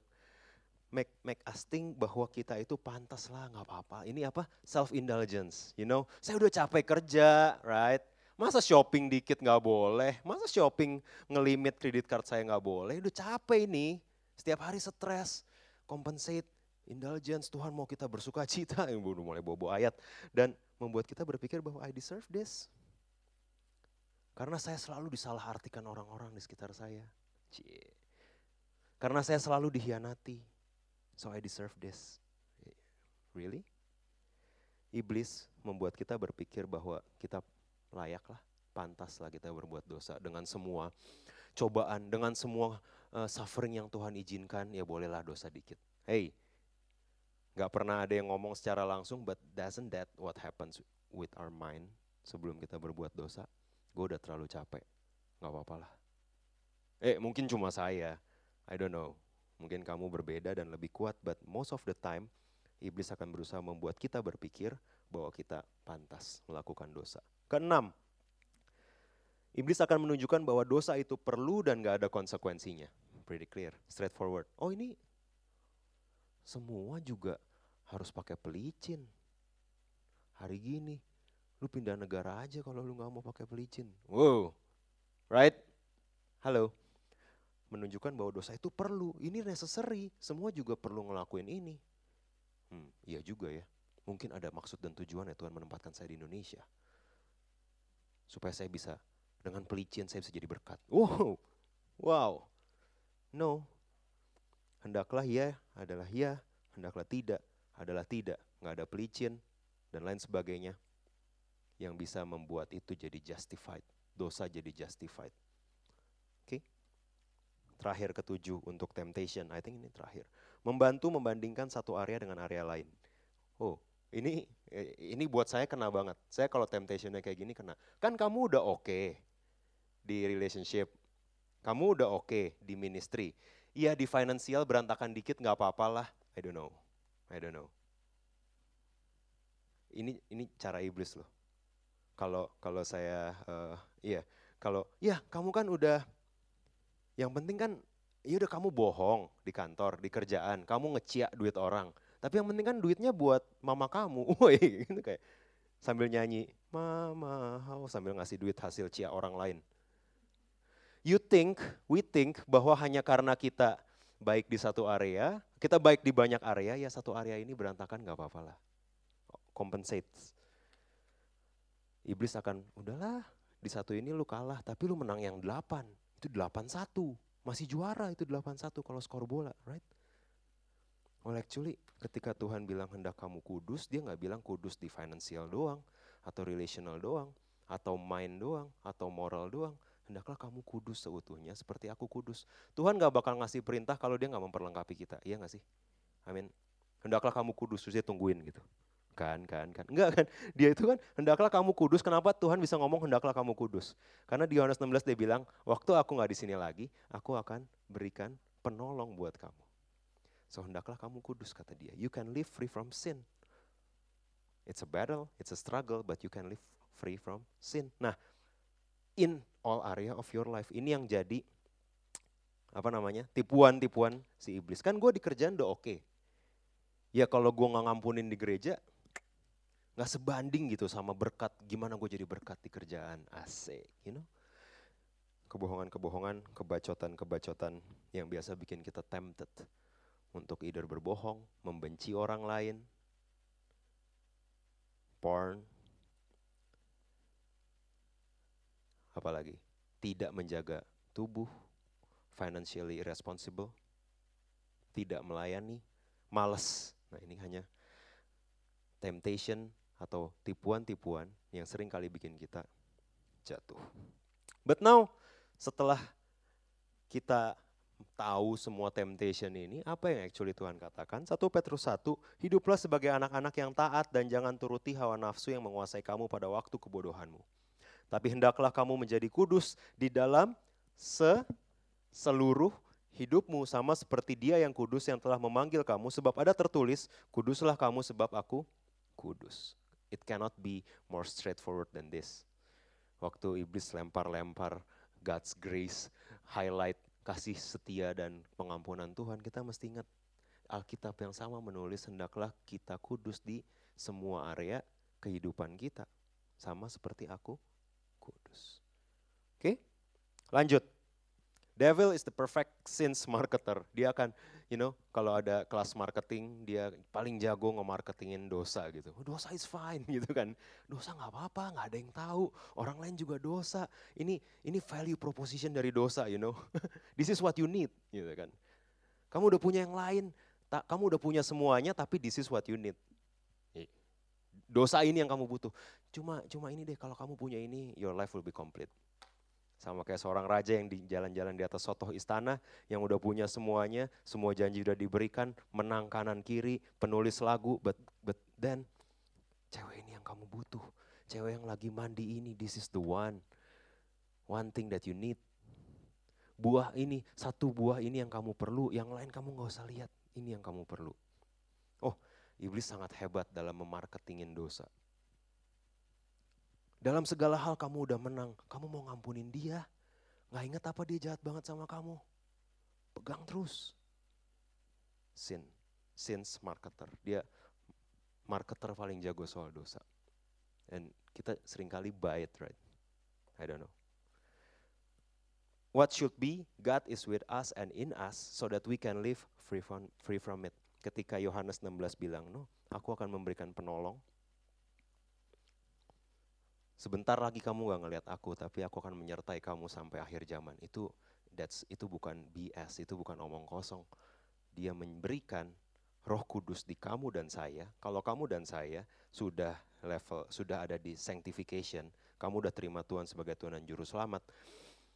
Make, make us think bahwa kita itu pantas lah nggak apa-apa. Ini apa? Self indulgence, you know. Saya udah capek kerja, right? Masa shopping dikit nggak boleh? Masa shopping ngelimit kredit card saya nggak boleh? Udah capek ini. Setiap hari stres, compensate, indulgence. Tuhan mau kita bersuka cita. Udah mulai bobo ayat. Dan membuat kita berpikir bahwa I deserve this. Karena saya selalu disalahartikan orang-orang di sekitar saya. Cie. Karena saya selalu dihianati. So I deserve this. Really? Iblis membuat kita berpikir bahwa kita layaklah, pantaslah kita berbuat dosa dengan semua cobaan, dengan semua uh, suffering yang Tuhan izinkan, ya bolehlah dosa dikit. Hey, gak pernah ada yang ngomong secara langsung, but doesn't that what happens with our mind sebelum kita berbuat dosa? Gue udah terlalu capek, gak apa-apa lah. Eh mungkin cuma saya, I don't know, mungkin kamu berbeda dan lebih kuat, but most of the time iblis akan berusaha membuat kita berpikir bahwa kita pantas melakukan dosa. Keenam, iblis akan menunjukkan bahwa dosa itu perlu dan gak ada konsekuensinya. Pretty clear, straightforward. Oh ini semua juga harus pakai pelicin. Hari gini, lu pindah negara aja kalau lu gak mau pakai pelicin. Wow, right? Halo menunjukkan bahwa dosa itu perlu, ini necessary, semua juga perlu ngelakuin ini. Hmm, iya juga ya, mungkin ada maksud dan tujuan ya Tuhan menempatkan saya di Indonesia. Supaya saya bisa, dengan pelicin saya bisa jadi berkat. Wow, wow, no. Hendaklah ya adalah ya, hendaklah tidak adalah tidak. Nggak ada pelicin dan lain sebagainya yang bisa membuat itu jadi justified. Dosa jadi justified. Oke. Okay? Terakhir ketujuh untuk temptation, I think ini terakhir. Membantu membandingkan satu area dengan area lain. Oh, ini ini buat saya kena banget. Saya kalau temptationnya kayak gini kena. Kan kamu udah oke okay di relationship, kamu udah oke okay di ministry. Iya di financial berantakan dikit nggak apa-apa lah. I don't know, I don't know. Ini ini cara iblis loh. Kalau kalau saya, uh, iya, kalau ya kamu kan udah yang penting kan ya udah kamu bohong di kantor, di kerjaan, kamu ngeciak duit orang. Tapi yang penting kan duitnya buat mama kamu. Woi, gitu kayak sambil nyanyi, "Mama, sambil ngasih duit hasil cia orang lain. You think, we think bahwa hanya karena kita baik di satu area, kita baik di banyak area, ya satu area ini berantakan nggak apa-apa lah. Compensate. Iblis akan, udahlah di satu ini lu kalah, tapi lu menang yang delapan itu 8-1. Masih juara itu 8-1 kalau skor bola, right? Well actually ketika Tuhan bilang hendak kamu kudus, dia nggak bilang kudus di financial doang, atau relational doang, atau mind doang, atau moral doang. Hendaklah kamu kudus seutuhnya seperti aku kudus. Tuhan gak bakal ngasih perintah kalau dia nggak memperlengkapi kita, iya gak sih? Amin. Hendaklah kamu kudus, terus tungguin gitu. Kan, kan, kan. Enggak kan. Dia itu kan, hendaklah kamu kudus. Kenapa Tuhan bisa ngomong hendaklah kamu kudus? Karena di Yohanes 16 dia bilang, waktu aku nggak di sini lagi, aku akan berikan penolong buat kamu. So hendaklah kamu kudus kata dia. You can live free from sin. It's a battle, it's a struggle, but you can live free from sin. Nah, in all area of your life. Ini yang jadi apa namanya tipuan-tipuan si iblis. Kan gue di kerjaan udah oke. Okay. Ya kalau gue nggak ngampunin di gereja, nggak sebanding gitu sama berkat gimana gue jadi berkat di kerjaan asik you know kebohongan-kebohongan kebacotan-kebacotan yang biasa bikin kita tempted untuk either berbohong, membenci orang lain, porn, apalagi tidak menjaga tubuh, financially irresponsible, tidak melayani, males. Nah ini hanya temptation atau tipuan-tipuan yang sering kali bikin kita jatuh. But now, setelah kita tahu semua temptation ini, apa yang actually Tuhan katakan? 1 Petrus 1, hiduplah sebagai anak-anak yang taat dan jangan turuti hawa nafsu yang menguasai kamu pada waktu kebodohanmu. Tapi hendaklah kamu menjadi kudus di dalam se seluruh hidupmu sama seperti dia yang kudus yang telah memanggil kamu sebab ada tertulis kuduslah kamu sebab aku kudus. It cannot be more straightforward than this. Waktu iblis lempar-lempar God's grace, highlight kasih setia dan pengampunan Tuhan, kita mesti ingat Alkitab yang sama menulis hendaklah kita kudus di semua area kehidupan kita. Sama seperti aku kudus. Oke, lanjut. Devil is the perfect sins marketer. Dia akan, you know, kalau ada kelas marketing, dia paling jago nge-marketingin dosa gitu. Dosa is fine gitu kan. Dosa nggak apa-apa, nggak ada yang tahu. Orang lain juga dosa. Ini ini value proposition dari dosa, you know. this is what you need, gitu kan. Kamu udah punya yang lain, tak, kamu udah punya semuanya, tapi this is what you need. Dosa ini yang kamu butuh. Cuma cuma ini deh, kalau kamu punya ini, your life will be complete. Sama kayak seorang raja yang di jalan-jalan di atas sotoh istana, yang udah punya semuanya, semua janji udah diberikan, menang kanan kiri, penulis lagu, but, but then cewek ini yang kamu butuh. Cewek yang lagi mandi ini, this is the one. One thing that you need. Buah ini, satu buah ini yang kamu perlu, yang lain kamu gak usah lihat. Ini yang kamu perlu. Oh, iblis sangat hebat dalam memarketingin dosa. Dalam segala hal kamu udah menang, kamu mau ngampunin dia. Gak inget apa dia jahat banget sama kamu. Pegang terus. Sin, sins marketer. Dia marketer paling jago soal dosa. Dan kita sering kali buy it, right? I don't know. What should be, God is with us and in us so that we can live free from, free from it. Ketika Yohanes 16 bilang, no, aku akan memberikan penolong sebentar lagi kamu gak ngelihat aku, tapi aku akan menyertai kamu sampai akhir zaman. Itu that's itu bukan BS, itu bukan omong kosong. Dia memberikan Roh Kudus di kamu dan saya. Kalau kamu dan saya sudah level, sudah ada di sanctification, kamu udah terima Tuhan sebagai Tuhan dan juru selamat.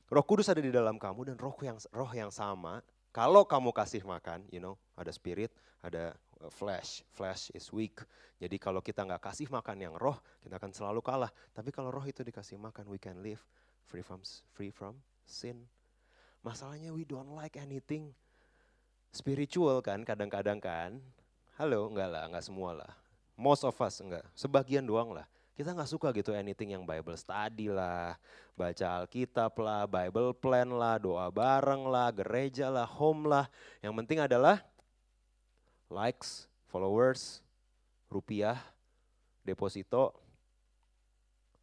Roh Kudus ada di dalam kamu dan roh yang roh yang sama. Kalau kamu kasih makan, you know, ada spirit, ada flesh. Flesh is weak. Jadi kalau kita nggak kasih makan yang roh, kita akan selalu kalah. Tapi kalau roh itu dikasih makan, we can live free from free from sin. Masalahnya we don't like anything spiritual kan kadang-kadang kan. Halo, enggak lah, enggak semua lah. Most of us enggak, sebagian doang lah. Kita nggak suka gitu anything yang Bible study lah, baca Alkitab lah, Bible plan lah, doa bareng lah, gereja lah, home lah. Yang penting adalah likes, followers, rupiah, deposito,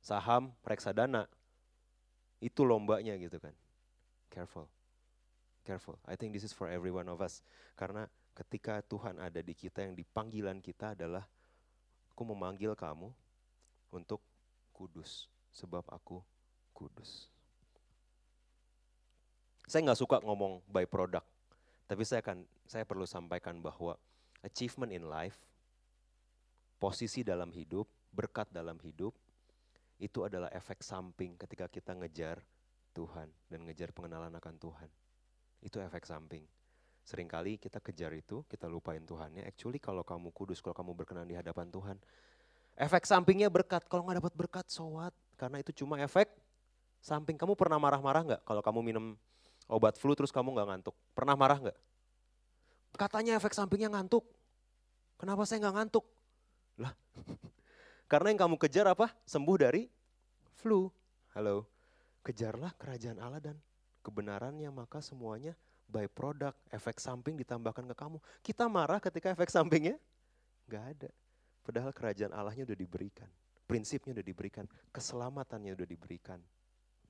saham, reksadana. Itu lombanya gitu kan. Careful. Careful. I think this is for every one of us. Karena ketika Tuhan ada di kita yang dipanggilan kita adalah aku memanggil kamu untuk kudus sebab aku kudus. Saya nggak suka ngomong by product, tapi saya akan saya perlu sampaikan bahwa achievement in life, posisi dalam hidup, berkat dalam hidup, itu adalah efek samping ketika kita ngejar Tuhan dan ngejar pengenalan akan Tuhan. Itu efek samping. Seringkali kita kejar itu, kita lupain Tuhannya. Actually kalau kamu kudus, kalau kamu berkenan di hadapan Tuhan, efek sampingnya berkat. Kalau nggak dapat berkat, so what? Karena itu cuma efek samping. Kamu pernah marah-marah nggak kalau kamu minum obat flu terus kamu nggak ngantuk? Pernah marah nggak? Katanya efek sampingnya ngantuk. Kenapa saya nggak ngantuk? Lah, karena yang kamu kejar apa? Sembuh dari flu. Halo, kejarlah kerajaan Allah dan kebenarannya maka semuanya by product, efek samping ditambahkan ke kamu. Kita marah ketika efek sampingnya nggak ada. Padahal kerajaan Allahnya udah diberikan. Prinsipnya udah diberikan. Keselamatannya udah diberikan.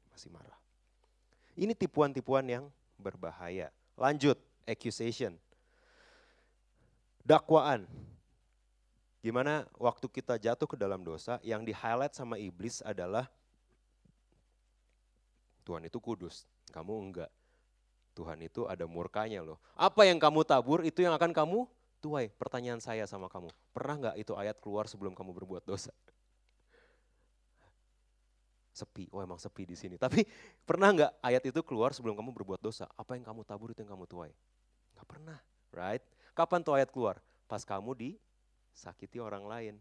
Masih marah. Ini tipuan-tipuan yang berbahaya. Lanjut, accusation. Dakwaan. Gimana waktu kita jatuh ke dalam dosa, yang di highlight sama iblis adalah Tuhan itu kudus, kamu enggak. Tuhan itu ada murkanya loh. Apa yang kamu tabur itu yang akan kamu tuai. Pertanyaan saya sama kamu, pernah nggak itu ayat keluar sebelum kamu berbuat dosa? Sepi, oh emang sepi di sini. Tapi pernah nggak ayat itu keluar sebelum kamu berbuat dosa? Apa yang kamu tabur itu yang kamu tuai? Nggak pernah, right? Kapan tuh ayat keluar? Pas kamu disakiti orang lain.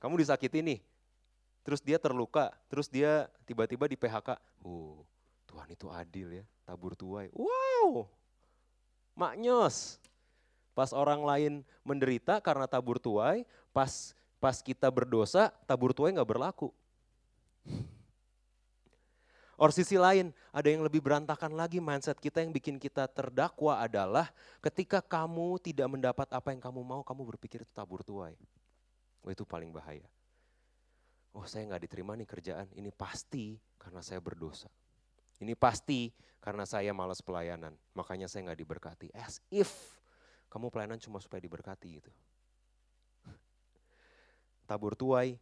Kamu disakiti nih, terus dia terluka, terus dia tiba-tiba di PHK. Uh, Tuhan itu adil ya, tabur tuai. Wow, maknyos. Pas orang lain menderita karena tabur tuai, pas pas kita berdosa, tabur tuai nggak berlaku. Or sisi lain, ada yang lebih berantakan lagi mindset kita yang bikin kita terdakwa adalah ketika kamu tidak mendapat apa yang kamu mau, kamu berpikir itu tabur tuai. Oh, itu paling bahaya. Oh saya nggak diterima nih kerjaan, ini pasti karena saya berdosa. Ini pasti karena saya malas pelayanan, makanya saya nggak diberkati. As if kamu pelayanan cuma supaya diberkati gitu. Tabur tuai,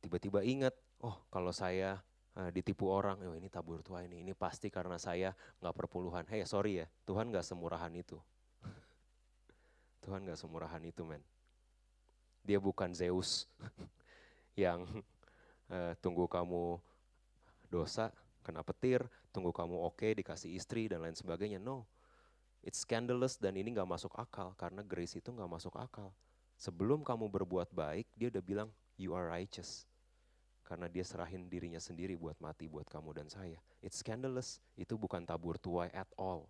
tiba-tiba ingat, oh kalau saya uh, ditipu orang, oh ini tabur tua ini, ini pasti karena saya nggak perpuluhan. Hey sorry ya, Tuhan nggak semurahan itu. Tuhan nggak semurahan itu men. Dia bukan Zeus yang uh, tunggu kamu dosa, kena petir, tunggu kamu oke, okay, dikasih istri dan lain sebagainya. No, it's scandalous dan ini nggak masuk akal karena grace itu nggak masuk akal. Sebelum kamu berbuat baik, dia udah bilang you are righteous karena dia serahin dirinya sendiri buat mati buat kamu dan saya. It's scandalous. Itu bukan tabur tuai at all.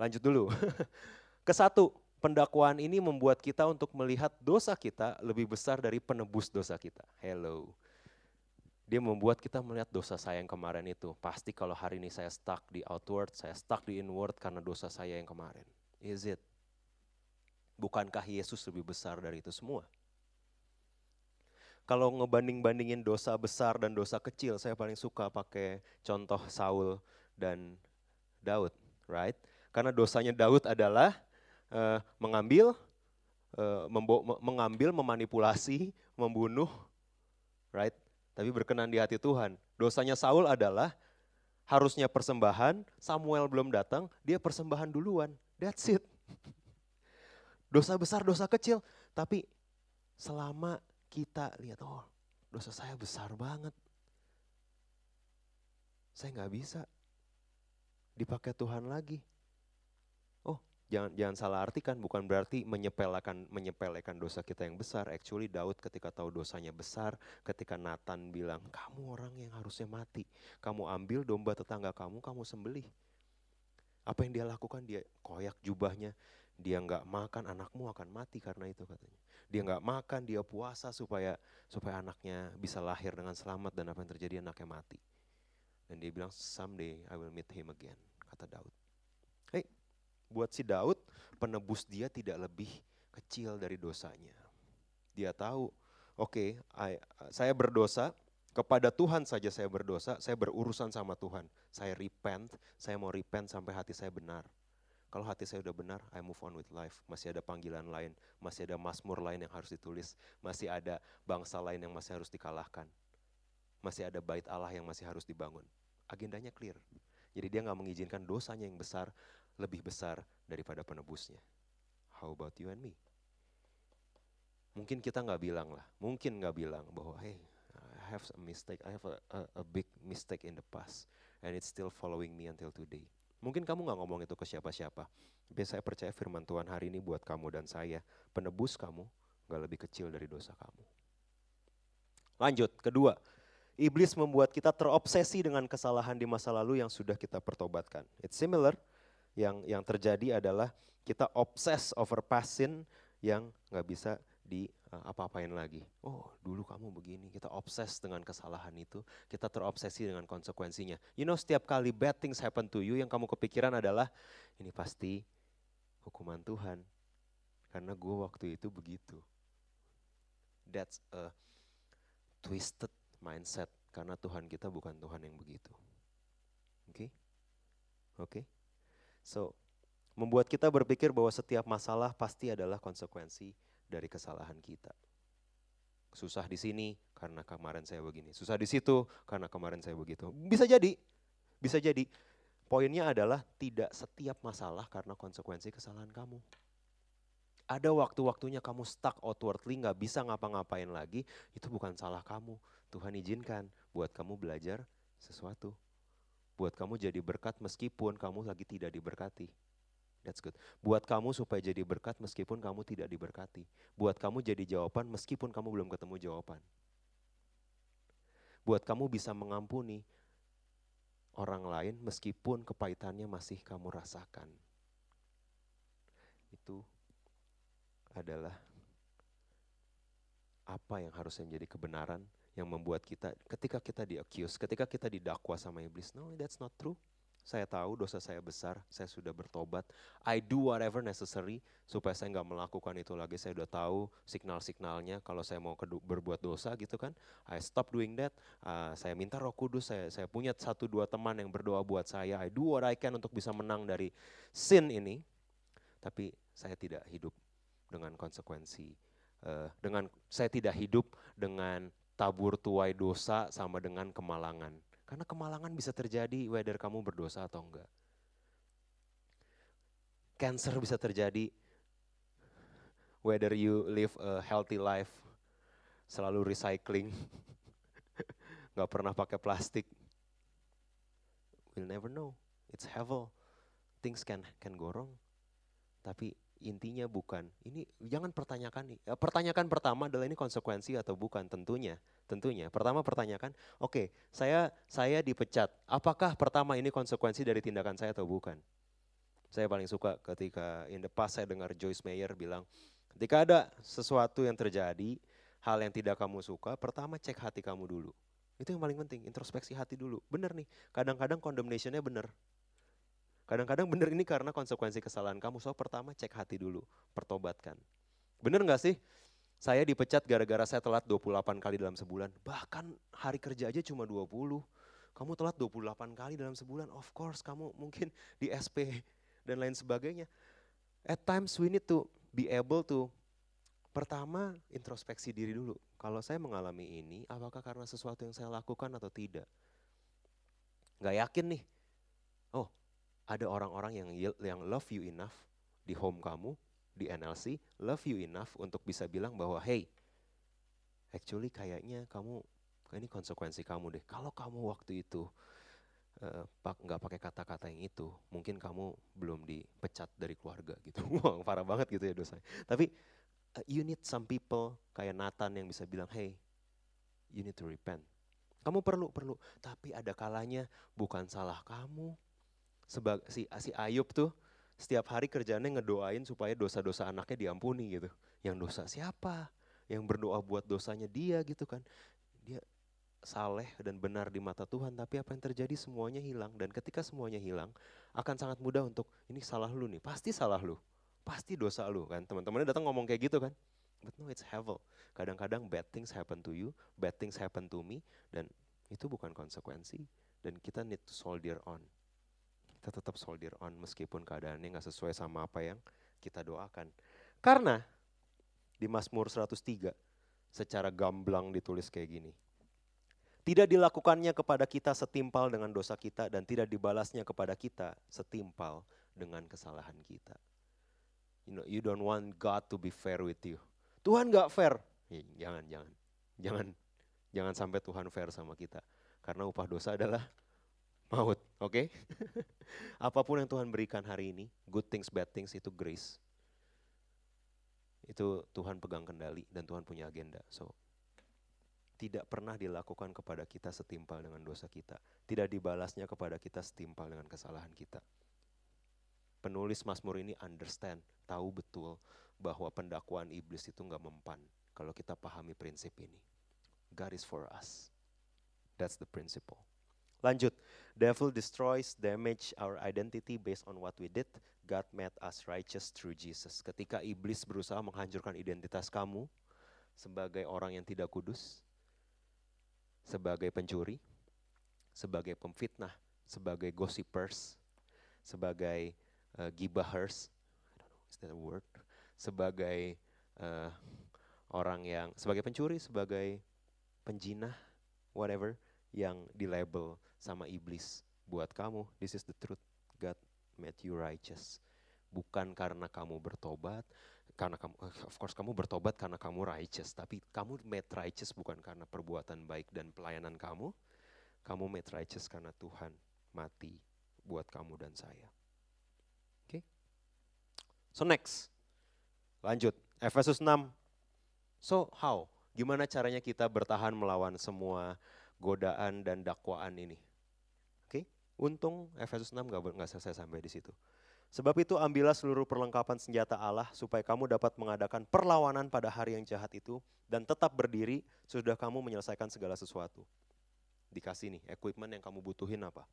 Lanjut dulu. Kesatu, pendakwaan ini membuat kita untuk melihat dosa kita lebih besar dari penebus dosa kita. Hello. Dia membuat kita melihat dosa saya yang kemarin itu. Pasti kalau hari ini saya stuck di outward, saya stuck di inward karena dosa saya yang kemarin. Is it? Bukankah Yesus lebih besar dari itu semua? Kalau ngebanding-bandingin dosa besar dan dosa kecil, saya paling suka pakai contoh Saul dan Daud, right? Karena dosanya Daud adalah uh, mengambil, uh, mengambil, memanipulasi, membunuh, right? Tapi berkenan di hati Tuhan. Dosanya Saul adalah harusnya persembahan, Samuel belum datang, dia persembahan duluan. That's it. Dosa besar, dosa kecil, tapi selama kita lihat, oh dosa saya besar banget. Saya nggak bisa dipakai Tuhan lagi. Oh, jangan jangan salah artikan, bukan berarti menyepelekan menyepelekan dosa kita yang besar. Actually Daud ketika tahu dosanya besar, ketika Nathan bilang, kamu orang yang harusnya mati. Kamu ambil domba tetangga kamu, kamu sembelih. Apa yang dia lakukan? Dia koyak jubahnya, dia nggak makan, anakmu akan mati karena itu katanya. Dia nggak makan, dia puasa supaya supaya anaknya bisa lahir dengan selamat dan apa yang terjadi anaknya mati. Dan dia bilang someday I will meet him again, kata Daud. Hei, buat si Daud penebus dia tidak lebih kecil dari dosanya. Dia tahu, oke, okay, saya berdosa, kepada Tuhan saja saya berdosa, saya berurusan sama Tuhan. Saya repent, saya mau repent sampai hati saya benar. Kalau hati saya udah benar, I move on with life. Masih ada panggilan lain, masih ada masmur lain yang harus ditulis, masih ada bangsa lain yang masih harus dikalahkan. Masih ada bait Allah yang masih harus dibangun. Agendanya clear. Jadi dia nggak mengizinkan dosanya yang besar lebih besar daripada penebusnya. How about you and me? Mungkin kita nggak bilang lah, mungkin nggak bilang bahwa hey, I have a mistake, I have a, a, a big mistake in the past, and it's still following me until today. Mungkin kamu nggak ngomong itu ke siapa-siapa. Tapi saya percaya firman Tuhan hari ini buat kamu dan saya. Penebus kamu nggak lebih kecil dari dosa kamu. Lanjut, kedua. Iblis membuat kita terobsesi dengan kesalahan di masa lalu yang sudah kita pertobatkan. It's similar. Yang yang terjadi adalah kita obses over past yang nggak bisa di apa-apain lagi. Oh dulu kamu begini, kita obses dengan kesalahan itu, kita terobsesi dengan konsekuensinya. You know setiap kali bad things happen to you, yang kamu kepikiran adalah ini pasti hukuman Tuhan. Karena gue waktu itu begitu. That's a twisted mindset, karena Tuhan kita bukan Tuhan yang begitu. Oke? Okay? Oke? Okay? So, membuat kita berpikir bahwa setiap masalah pasti adalah konsekuensi dari kesalahan kita. Susah di sini karena kemarin saya begini, susah di situ karena kemarin saya begitu. Bisa jadi, bisa jadi. Poinnya adalah tidak setiap masalah karena konsekuensi kesalahan kamu. Ada waktu-waktunya kamu stuck outwardly, nggak bisa ngapa-ngapain lagi, itu bukan salah kamu. Tuhan izinkan buat kamu belajar sesuatu. Buat kamu jadi berkat meskipun kamu lagi tidak diberkati. That's good. Buat kamu supaya jadi berkat meskipun kamu tidak diberkati. Buat kamu jadi jawaban meskipun kamu belum ketemu jawaban. Buat kamu bisa mengampuni orang lain meskipun kepahitannya masih kamu rasakan. Itu adalah apa yang harusnya menjadi kebenaran yang membuat kita ketika kita di accuse, ketika kita didakwa sama iblis, no that's not true. Saya tahu dosa saya besar, saya sudah bertobat. I do whatever necessary supaya saya nggak melakukan itu lagi. Saya udah tahu signal-signalnya kalau saya mau berbuat dosa gitu kan. I stop doing that. Uh, saya minta Roh Kudus. Saya saya punya satu dua teman yang berdoa buat saya. I do what I can untuk bisa menang dari sin ini. Tapi saya tidak hidup dengan konsekuensi. Uh, dengan saya tidak hidup dengan tabur tuai dosa sama dengan kemalangan karena kemalangan bisa terjadi whether kamu berdosa atau enggak. Cancer bisa terjadi whether you live a healthy life, selalu recycling, nggak pernah pakai plastik. We'll never know. It's heaven. Things can can go wrong. Tapi intinya bukan ini jangan pertanyakan nih. Eh, pertanyakan pertama adalah ini konsekuensi atau bukan tentunya. Tentunya. Pertama pertanyakan, oke, okay, saya saya dipecat. Apakah pertama ini konsekuensi dari tindakan saya atau bukan? Saya paling suka ketika in the past saya dengar Joyce Meyer bilang, ketika ada sesuatu yang terjadi, hal yang tidak kamu suka, pertama cek hati kamu dulu. Itu yang paling penting, introspeksi hati dulu. Bener nih, kadang-kadang condemnationnya bener. Kadang-kadang bener ini karena konsekuensi kesalahan kamu. So pertama cek hati dulu, pertobatkan. Bener gak sih? Saya dipecat gara-gara saya telat 28 kali dalam sebulan. Bahkan hari kerja aja cuma 20. Kamu telat 28 kali dalam sebulan, of course kamu mungkin di SP dan lain sebagainya. At times we need to be able to Pertama, introspeksi diri dulu. Kalau saya mengalami ini, apakah karena sesuatu yang saya lakukan atau tidak? Gak yakin nih. Oh, ada orang-orang yang yang love you enough di home kamu, di NLC, love you enough untuk bisa bilang bahwa hey, actually kayaknya kamu ini konsekuensi kamu deh. Kalau kamu waktu itu uh, nggak pakai kata-kata yang itu, mungkin kamu belum dipecat dari keluarga gitu. Wah, parah banget gitu ya dosanya. Tapi uh, you need some people kayak Nathan yang bisa bilang, hey, you need to repent. Kamu perlu, perlu. Tapi ada kalanya bukan salah kamu, sebag, si, si Ayub tuh setiap hari kerjanya ngedoain supaya dosa-dosa anaknya diampuni gitu. Yang dosa siapa? Yang berdoa buat dosanya dia gitu kan. Dia saleh dan benar di mata Tuhan, tapi apa yang terjadi semuanya hilang. Dan ketika semuanya hilang, akan sangat mudah untuk ini salah lu nih, pasti salah lu. Pasti dosa lu kan. Teman-temannya datang ngomong kayak gitu kan. But no, it's heaven. Kadang-kadang bad things happen to you, bad things happen to me, dan itu bukan konsekuensi. Dan kita need to soldier on kita tetap soldier on meskipun keadaannya nggak sesuai sama apa yang kita doakan. Karena di Mazmur 103 secara gamblang ditulis kayak gini. Tidak dilakukannya kepada kita setimpal dengan dosa kita dan tidak dibalasnya kepada kita setimpal dengan kesalahan kita. You know, you don't want God to be fair with you. Tuhan gak fair. jangan, jangan. Jangan jangan sampai Tuhan fair sama kita. Karena upah dosa adalah maut, oke? Okay? Apa pun yang Tuhan berikan hari ini, good things, bad things itu grace. Itu Tuhan pegang kendali dan Tuhan punya agenda. So, tidak pernah dilakukan kepada kita setimpal dengan dosa kita. Tidak dibalasnya kepada kita setimpal dengan kesalahan kita. Penulis Mazmur ini understand, tahu betul bahwa pendakwaan iblis itu nggak mempan kalau kita pahami prinsip ini. God is for us. That's the principle. Lanjut, devil destroys, damage our identity based on what we did. God made us righteous through Jesus. Ketika iblis berusaha menghancurkan identitas kamu sebagai orang yang tidak kudus, sebagai pencuri, sebagai pemfitnah, sebagai gossipers, sebagai uh, gibahers, is that a word? Sebagai uh, orang yang sebagai pencuri, sebagai penjinah, whatever yang di label sama iblis buat kamu. This is the truth. God made you righteous. Bukan karena kamu bertobat, karena kamu, of course kamu bertobat karena kamu righteous, tapi kamu made righteous bukan karena perbuatan baik dan pelayanan kamu, kamu made righteous karena Tuhan mati buat kamu dan saya. Oke? Okay? So next, lanjut, Efesus 6. So how? Gimana caranya kita bertahan melawan semua godaan dan dakwaan ini? Untung Efesus 6 gak, gak selesai sampai di situ. Sebab itu ambillah seluruh perlengkapan senjata Allah supaya kamu dapat mengadakan perlawanan pada hari yang jahat itu dan tetap berdiri sudah kamu menyelesaikan segala sesuatu. Dikasih nih, equipment yang kamu butuhin apa.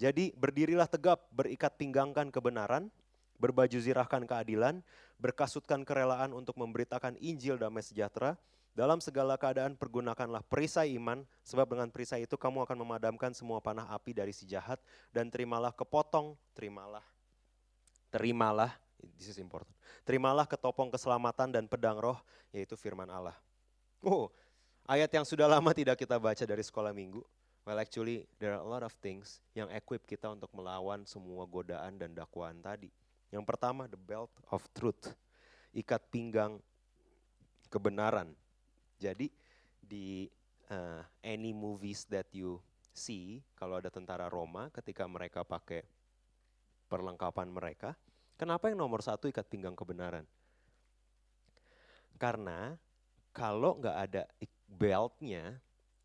Jadi berdirilah tegap, berikat pinggangkan kebenaran, berbaju zirahkan keadilan, berkasutkan kerelaan untuk memberitakan Injil damai sejahtera, dalam segala keadaan pergunakanlah perisai iman, sebab dengan perisai itu kamu akan memadamkan semua panah api dari si jahat, dan terimalah kepotong, terimalah terimalah, this is important, terimalah ketopong keselamatan dan pedang roh, yaitu firman Allah. Oh, ayat yang sudah lama tidak kita baca dari sekolah minggu. Well actually there are a lot of things yang equip kita untuk melawan semua godaan dan dakwaan tadi. Yang pertama the belt of truth, ikat pinggang kebenaran. Jadi di uh, any movies that you see, kalau ada tentara Roma ketika mereka pakai perlengkapan mereka. Kenapa yang nomor satu ikat pinggang kebenaran? Karena kalau nggak ada beltnya,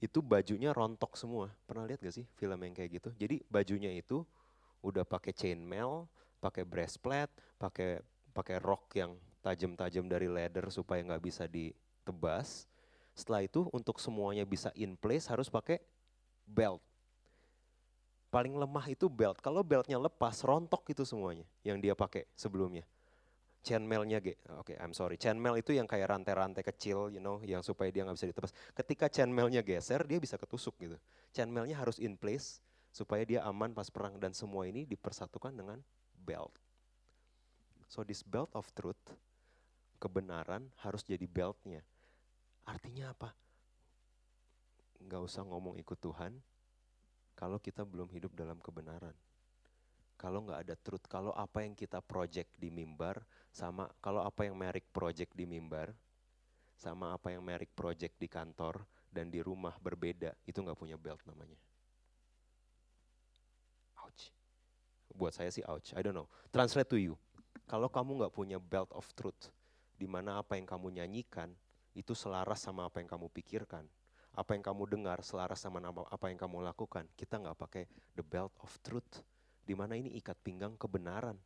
itu bajunya rontok semua. Pernah lihat gak sih film yang kayak gitu? Jadi bajunya itu udah pakai chainmail, pakai breastplate, pakai pakai rok yang tajam-tajam dari leather supaya nggak bisa ditebas. Setelah itu untuk semuanya bisa in place harus pakai belt paling lemah itu belt. Kalau beltnya lepas, rontok itu semuanya yang dia pakai sebelumnya. Chainmailnya, oke, okay, I'm sorry. Chainmail itu yang kayak rantai-rantai kecil, you know, yang supaya dia nggak bisa ditebas. Ketika chainmailnya geser, dia bisa ketusuk gitu. Chainmailnya harus in place supaya dia aman pas perang dan semua ini dipersatukan dengan belt. So this belt of truth, kebenaran harus jadi beltnya. Artinya apa? Nggak usah ngomong ikut Tuhan, kalau kita belum hidup dalam kebenaran. Kalau nggak ada truth, kalau apa yang kita project di mimbar, sama kalau apa yang merik project di mimbar, sama apa yang merik project di kantor dan di rumah berbeda, itu nggak punya belt namanya. Ouch. Buat saya sih ouch, I don't know. Translate to you. Kalau kamu nggak punya belt of truth, di mana apa yang kamu nyanyikan, itu selaras sama apa yang kamu pikirkan, apa yang kamu dengar selaras sama apa yang kamu lakukan. Kita nggak pakai the belt of truth. Di mana ini ikat pinggang kebenaran.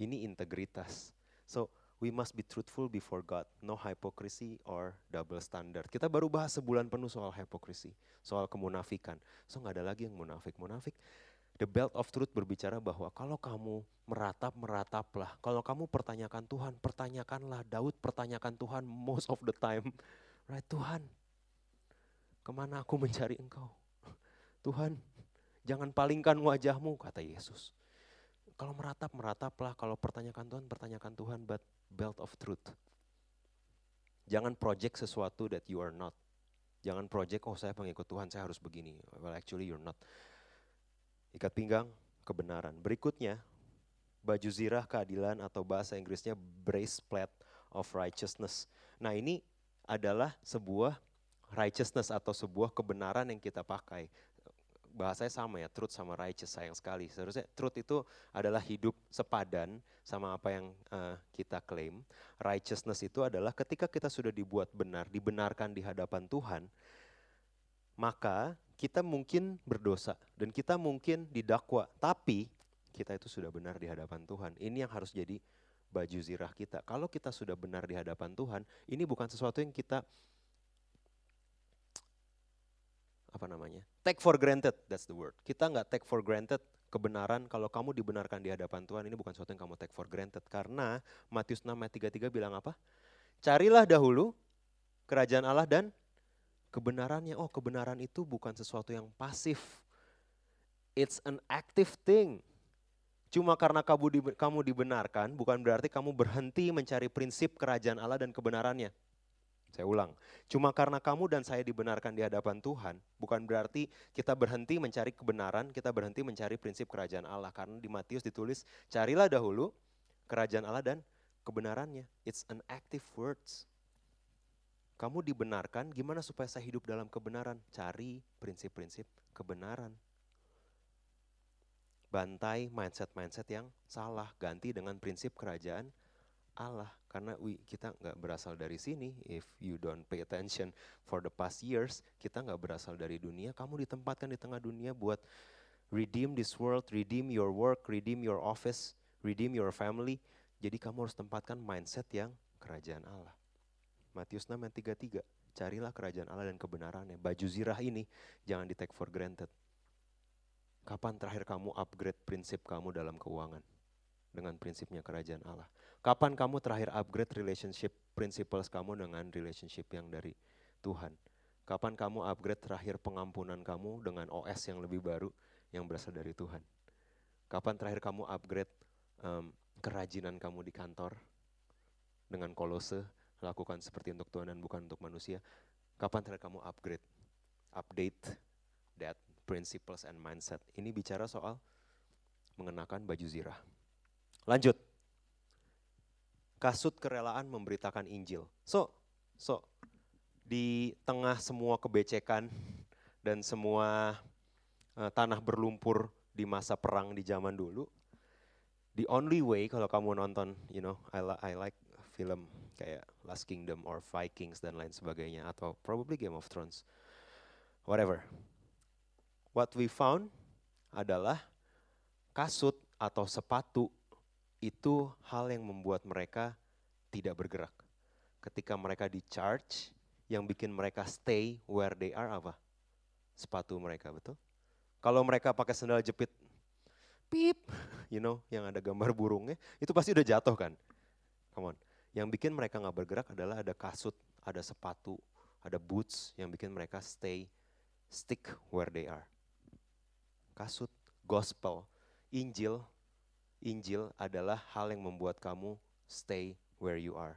Ini integritas. So we must be truthful before God. No hypocrisy or double standard. Kita baru bahas sebulan penuh soal hypocrisy, soal kemunafikan. So nggak ada lagi yang munafik. Munafik The belt of truth berbicara bahwa kalau kamu meratap, merataplah. Kalau kamu pertanyakan Tuhan, pertanyakanlah. Daud pertanyakan Tuhan most of the time. Right, Tuhan, Ke mana aku mencari engkau? Tuhan, jangan palingkan wajahmu, kata Yesus. Kalau meratap, merataplah. Kalau pertanyakan Tuhan, pertanyakan Tuhan, but belt of truth. Jangan project sesuatu that you are not. Jangan project, oh saya pengikut Tuhan, saya harus begini. Well actually you're not. Ikat pinggang, kebenaran. Berikutnya, baju zirah keadilan atau bahasa Inggrisnya breastplate of righteousness. Nah ini adalah sebuah righteousness atau sebuah kebenaran yang kita pakai. Bahasanya sama ya, truth sama righteous sayang sekali. Seharusnya truth itu adalah hidup sepadan sama apa yang uh, kita klaim. Righteousness itu adalah ketika kita sudah dibuat benar, dibenarkan di hadapan Tuhan, maka kita mungkin berdosa dan kita mungkin didakwa, tapi kita itu sudah benar di hadapan Tuhan. Ini yang harus jadi baju zirah kita. Kalau kita sudah benar di hadapan Tuhan, ini bukan sesuatu yang kita apa namanya take for granted. That's the word. Kita nggak take for granted kebenaran kalau kamu dibenarkan di hadapan Tuhan. Ini bukan sesuatu yang kamu take for granted. Karena Matius 6 ayat 33 bilang apa? Carilah dahulu kerajaan Allah dan kebenarannya oh kebenaran itu bukan sesuatu yang pasif it's an active thing Cuma karena kamu dibenarkan bukan berarti kamu berhenti mencari prinsip kerajaan Allah dan kebenarannya. Saya ulang, cuma karena kamu dan saya dibenarkan di hadapan Tuhan, bukan berarti kita berhenti mencari kebenaran, kita berhenti mencari prinsip kerajaan Allah. Karena di Matius ditulis, carilah dahulu kerajaan Allah dan kebenarannya. It's an active words. Kamu dibenarkan, gimana supaya saya hidup dalam kebenaran? Cari prinsip-prinsip kebenaran bantai mindset-mindset yang salah, ganti dengan prinsip kerajaan Allah. Karena we, kita nggak berasal dari sini, if you don't pay attention for the past years, kita nggak berasal dari dunia, kamu ditempatkan di tengah dunia buat redeem this world, redeem your work, redeem your office, redeem your family. Jadi kamu harus tempatkan mindset yang kerajaan Allah. Matius 6 ayat 33, carilah kerajaan Allah dan kebenarannya. Baju zirah ini jangan di take for granted Kapan terakhir kamu upgrade prinsip kamu dalam keuangan? Dengan prinsipnya kerajaan Allah. Kapan kamu terakhir upgrade relationship principles kamu dengan relationship yang dari Tuhan? Kapan kamu upgrade terakhir pengampunan kamu dengan OS yang lebih baru yang berasal dari Tuhan? Kapan terakhir kamu upgrade um, kerajinan kamu di kantor dengan kolose, lakukan seperti untuk Tuhan dan bukan untuk manusia? Kapan terakhir kamu upgrade, update that principles and mindset. Ini bicara soal mengenakan baju zirah. Lanjut. Kasut kerelaan memberitakan Injil. So, so di tengah semua kebecekan dan semua uh, tanah berlumpur di masa perang di zaman dulu, the only way kalau kamu nonton, you know, I, li I like film kayak Last Kingdom or Vikings dan lain sebagainya atau probably Game of Thrones, whatever what we found adalah kasut atau sepatu itu hal yang membuat mereka tidak bergerak. Ketika mereka di charge, yang bikin mereka stay where they are apa? Sepatu mereka, betul? Kalau mereka pakai sandal jepit, pip, you know, yang ada gambar burungnya, itu pasti udah jatuh kan? Come on. Yang bikin mereka nggak bergerak adalah ada kasut, ada sepatu, ada boots yang bikin mereka stay, stick where they are kasut, gospel, Injil, Injil adalah hal yang membuat kamu stay where you are.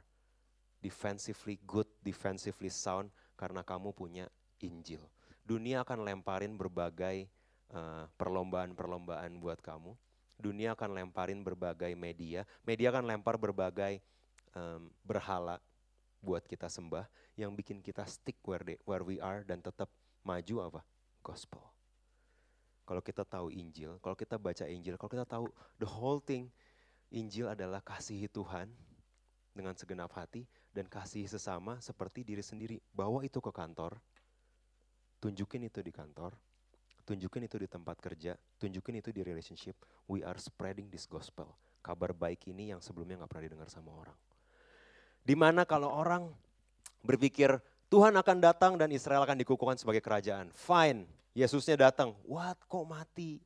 Defensively good, defensively sound karena kamu punya Injil. Dunia akan lemparin berbagai eh, perlombaan-perlombaan buat kamu. Dunia akan lemparin berbagai media. Media akan lempar berbagai um, berhala buat kita sembah yang bikin kita stick where, they, where we are dan tetap maju apa? Gospel kalau kita tahu Injil, kalau kita baca Injil, kalau kita tahu the whole thing, Injil adalah kasihi Tuhan dengan segenap hati dan kasih sesama seperti diri sendiri. Bawa itu ke kantor, tunjukin itu di kantor, tunjukin itu di tempat kerja, tunjukin itu di relationship. We are spreading this gospel. Kabar baik ini yang sebelumnya nggak pernah didengar sama orang. Di mana kalau orang berpikir Tuhan akan datang dan Israel akan dikukuhkan sebagai kerajaan. Fine, Yesusnya datang, what kok mati?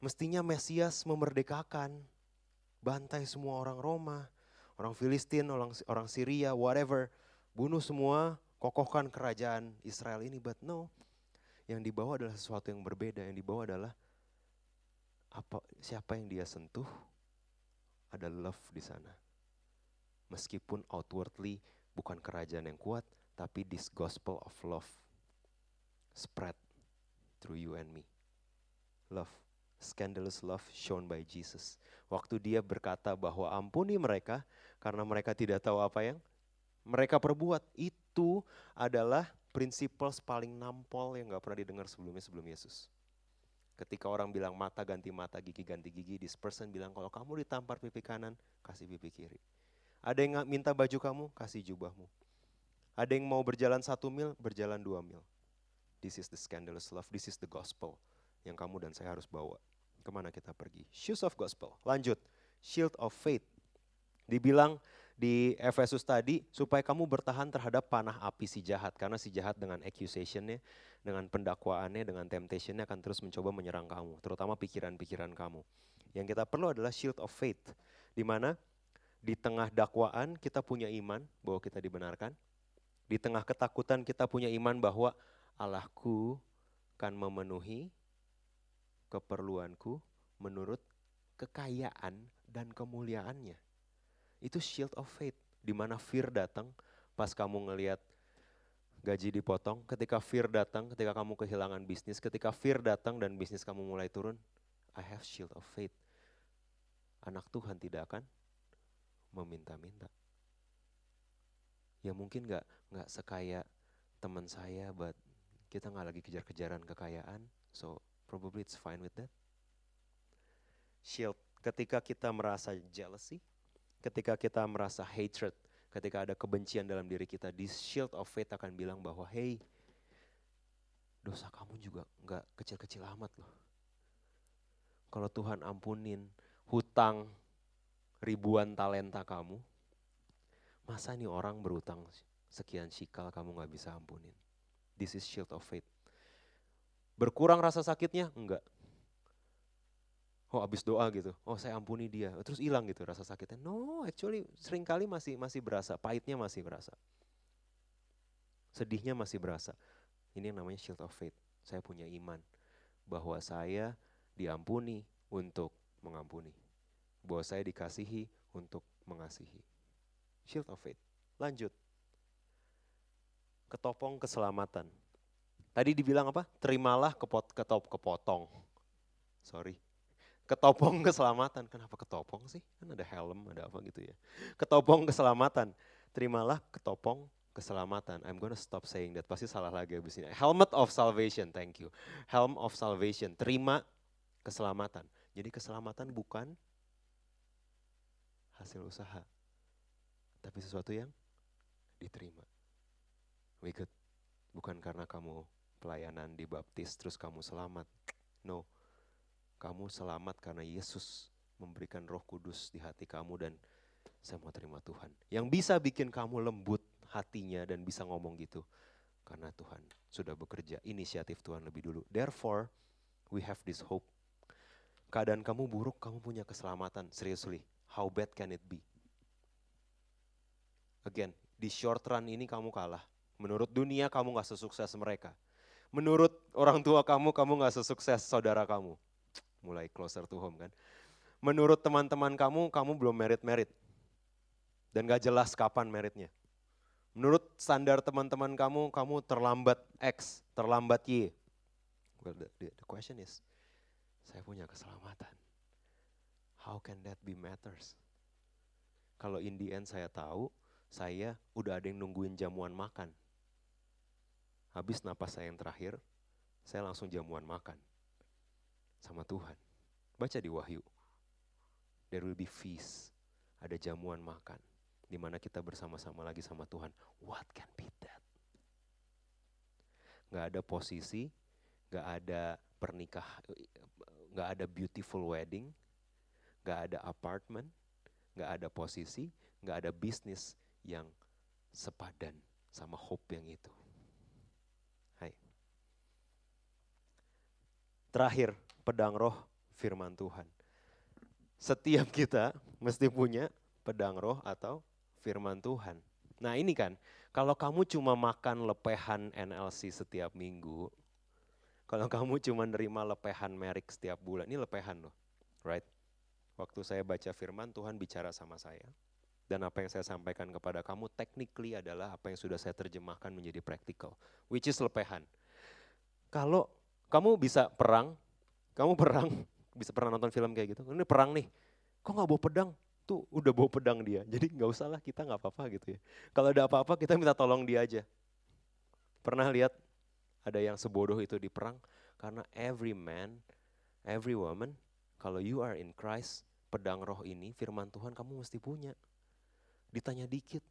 Mestinya Mesias memerdekakan, bantai semua orang Roma, orang Filistin, orang, orang Syria, whatever. Bunuh semua, kokohkan kerajaan Israel ini. But no, yang dibawa adalah sesuatu yang berbeda. Yang dibawa adalah apa siapa yang dia sentuh, ada love di sana. Meskipun outwardly bukan kerajaan yang kuat, tapi this gospel of love spread through you and me. Love, scandalous love shown by Jesus. Waktu dia berkata bahwa ampuni mereka karena mereka tidak tahu apa yang mereka perbuat. Itu adalah prinsipal paling nampol yang gak pernah didengar sebelumnya sebelum Yesus. Ketika orang bilang mata ganti mata, gigi ganti gigi, this person bilang kalau kamu ditampar pipi kanan, kasih pipi kiri. Ada yang minta baju kamu, kasih jubahmu. Ada yang mau berjalan satu mil, berjalan dua mil. This is the scandalous love, this is the gospel yang kamu dan saya harus bawa. Ke mana kita pergi? Shoes of gospel. Lanjut, shield of faith. Dibilang di Efesus tadi supaya kamu bertahan terhadap panah api si jahat karena si jahat dengan accusationnya, dengan pendakwaannya, dengan temptationnya akan terus mencoba menyerang kamu, terutama pikiran-pikiran kamu. Yang kita perlu adalah shield of faith, di mana di tengah dakwaan kita punya iman bahwa kita dibenarkan, di tengah ketakutan kita punya iman bahwa Allahku kan memenuhi keperluanku menurut kekayaan dan kemuliaannya. Itu shield of faith, di mana fear datang pas kamu ngelihat gaji dipotong, ketika fear datang, ketika kamu kehilangan bisnis, ketika fear datang dan bisnis kamu mulai turun, I have shield of faith. Anak Tuhan tidak akan meminta-minta. Ya mungkin nggak nggak sekaya teman saya, but kita nggak lagi kejar-kejaran kekayaan, so probably it's fine with that. Shield, ketika kita merasa jealousy, ketika kita merasa hatred, ketika ada kebencian dalam diri kita, di shield of faith akan bilang bahwa, hey, dosa kamu juga nggak kecil-kecil amat loh. Kalau Tuhan ampunin hutang ribuan talenta kamu, masa nih orang berutang sekian shikal kamu nggak bisa ampunin. This is shield of faith. Berkurang rasa sakitnya? Enggak. Oh abis doa gitu, oh saya ampuni dia, terus hilang gitu rasa sakitnya. No, actually sering kali masih masih berasa, pahitnya masih berasa. Sedihnya masih berasa. Ini yang namanya shield of faith. Saya punya iman bahwa saya diampuni untuk mengampuni. Bahwa saya dikasihi untuk mengasihi. Shield of faith. Lanjut ketopong keselamatan. Tadi dibilang apa? Terimalah kepot, ketop, kepotong. Sorry. Ketopong keselamatan. Kenapa ketopong sih? Kan ada helm, ada apa gitu ya. Ketopong keselamatan. Terimalah ketopong keselamatan. I'm gonna stop saying that. Pasti salah lagi abis ini. Helmet of salvation, thank you. Helm of salvation. Terima keselamatan. Jadi keselamatan bukan hasil usaha. Tapi sesuatu yang diterima. We good. Bukan karena kamu pelayanan di baptis terus kamu selamat. No. Kamu selamat karena Yesus memberikan roh kudus di hati kamu dan saya mau terima Tuhan. Yang bisa bikin kamu lembut hatinya dan bisa ngomong gitu. Karena Tuhan sudah bekerja, inisiatif Tuhan lebih dulu. Therefore, we have this hope. Keadaan kamu buruk, kamu punya keselamatan. Seriously, how bad can it be? Again, di short run ini kamu kalah. Menurut dunia kamu gak sesukses mereka. Menurut orang tua kamu, kamu gak sesukses saudara kamu. Mulai closer to home kan. Menurut teman-teman kamu, kamu belum merit-merit. Dan gak jelas kapan meritnya. Menurut standar teman-teman kamu, kamu terlambat X, terlambat Y. Well, the, the, question is, saya punya keselamatan. How can that be matters? Kalau in the end saya tahu, saya udah ada yang nungguin jamuan makan. Habis napas saya yang terakhir, saya langsung jamuan makan sama Tuhan. Baca di Wahyu. There will be feast. Ada jamuan makan. Di mana kita bersama-sama lagi sama Tuhan. What can be that? Gak ada posisi, gak ada pernikah, gak ada beautiful wedding, gak ada apartment, gak ada posisi, gak ada bisnis yang sepadan sama hope yang itu. Terakhir, pedang roh firman Tuhan. Setiap kita mesti punya pedang roh atau firman Tuhan. Nah ini kan, kalau kamu cuma makan lepehan NLC setiap minggu, kalau kamu cuma nerima lepehan merik setiap bulan, ini lepehan loh, right? Waktu saya baca firman, Tuhan bicara sama saya. Dan apa yang saya sampaikan kepada kamu, technically adalah apa yang sudah saya terjemahkan menjadi practical, which is lepehan. Kalau kamu bisa perang, kamu perang, bisa pernah nonton film kayak gitu. Ini perang nih, kok nggak bawa pedang? Tuh udah bawa pedang dia, jadi nggak usah lah kita nggak apa-apa gitu ya. Kalau ada apa-apa kita minta tolong dia aja. Pernah lihat ada yang sebodoh itu di perang? Karena every man, every woman, kalau you are in Christ, pedang roh ini, firman Tuhan kamu mesti punya. Ditanya dikit,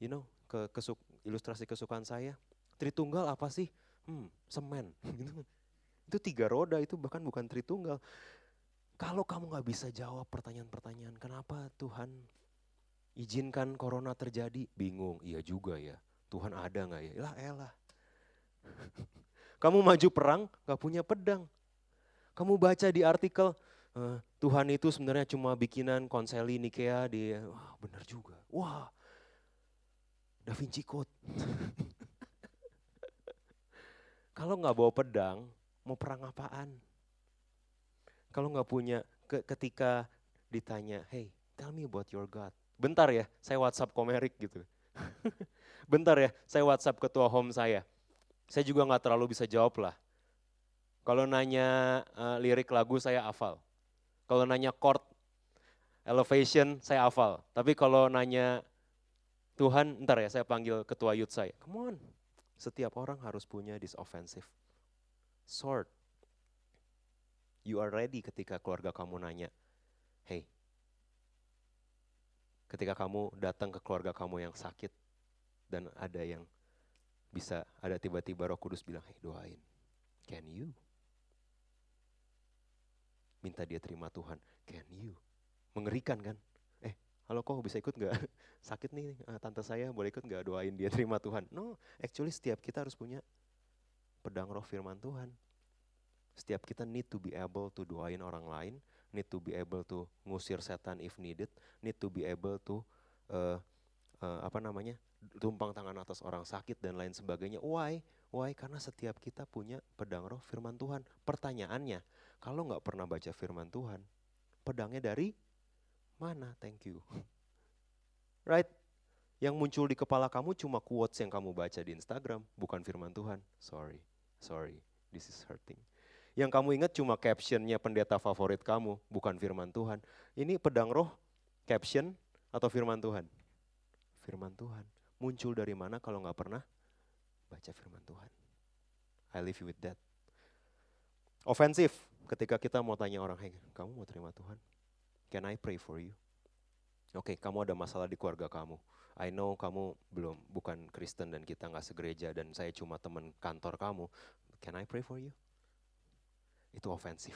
you know, ke kesuk, ilustrasi kesukaan saya, Tritunggal apa sih? hmm, semen. Gitu. Itu tiga roda, itu bahkan bukan tritunggal. Kalau kamu nggak bisa jawab pertanyaan-pertanyaan, kenapa Tuhan izinkan corona terjadi? Bingung, iya juga ya. Tuhan ada nggak ya? Lah elah. kamu maju perang, nggak punya pedang. Kamu baca di artikel, uh, Tuhan itu sebenarnya cuma bikinan konseli Nikea di, wah benar juga. Wah, Da Vinci Code. Kalau nggak bawa pedang, mau perang apaan? Kalau nggak punya, ke, ketika ditanya, hey, tell me about your God. Bentar ya, saya WhatsApp komerik gitu. Bentar ya, saya WhatsApp ketua home saya. Saya juga nggak terlalu bisa jawab lah. Kalau nanya uh, lirik lagu saya hafal. Kalau nanya chord, elevation saya hafal. Tapi kalau nanya Tuhan, ntar ya saya panggil ketua youth saya. Come on, setiap orang harus punya this offensive sword. You are ready ketika keluarga kamu nanya, hey, ketika kamu datang ke keluarga kamu yang sakit dan ada yang bisa, ada tiba-tiba roh kudus bilang, hey doain, can you? Minta dia terima Tuhan, can you? Mengerikan kan? halo kok bisa ikut nggak? Sakit nih uh, tante saya boleh ikut nggak doain dia terima Tuhan? No, actually setiap kita harus punya pedang roh firman Tuhan. Setiap kita need to be able to doain orang lain, need to be able to ngusir setan if needed, need to be able to uh, uh, apa namanya tumpang tangan atas orang sakit dan lain sebagainya. Why? Why? Karena setiap kita punya pedang roh firman Tuhan. Pertanyaannya, kalau nggak pernah baca firman Tuhan, pedangnya dari Mana thank you? Right? Yang muncul di kepala kamu cuma quotes yang kamu baca di Instagram, bukan firman Tuhan. Sorry, sorry, this is hurting. Yang kamu ingat cuma captionnya pendeta favorit kamu, bukan firman Tuhan. Ini pedang roh, caption atau firman Tuhan? Firman Tuhan. Muncul dari mana kalau nggak pernah baca firman Tuhan? I leave you with that. Ofensif ketika kita mau tanya orang, hey, kamu mau terima Tuhan? Can I pray for you? Oke, okay, kamu ada masalah di keluarga kamu. I know kamu belum bukan Kristen dan kita nggak segereja dan saya cuma teman kantor kamu. Can I pray for you? Itu ofensif.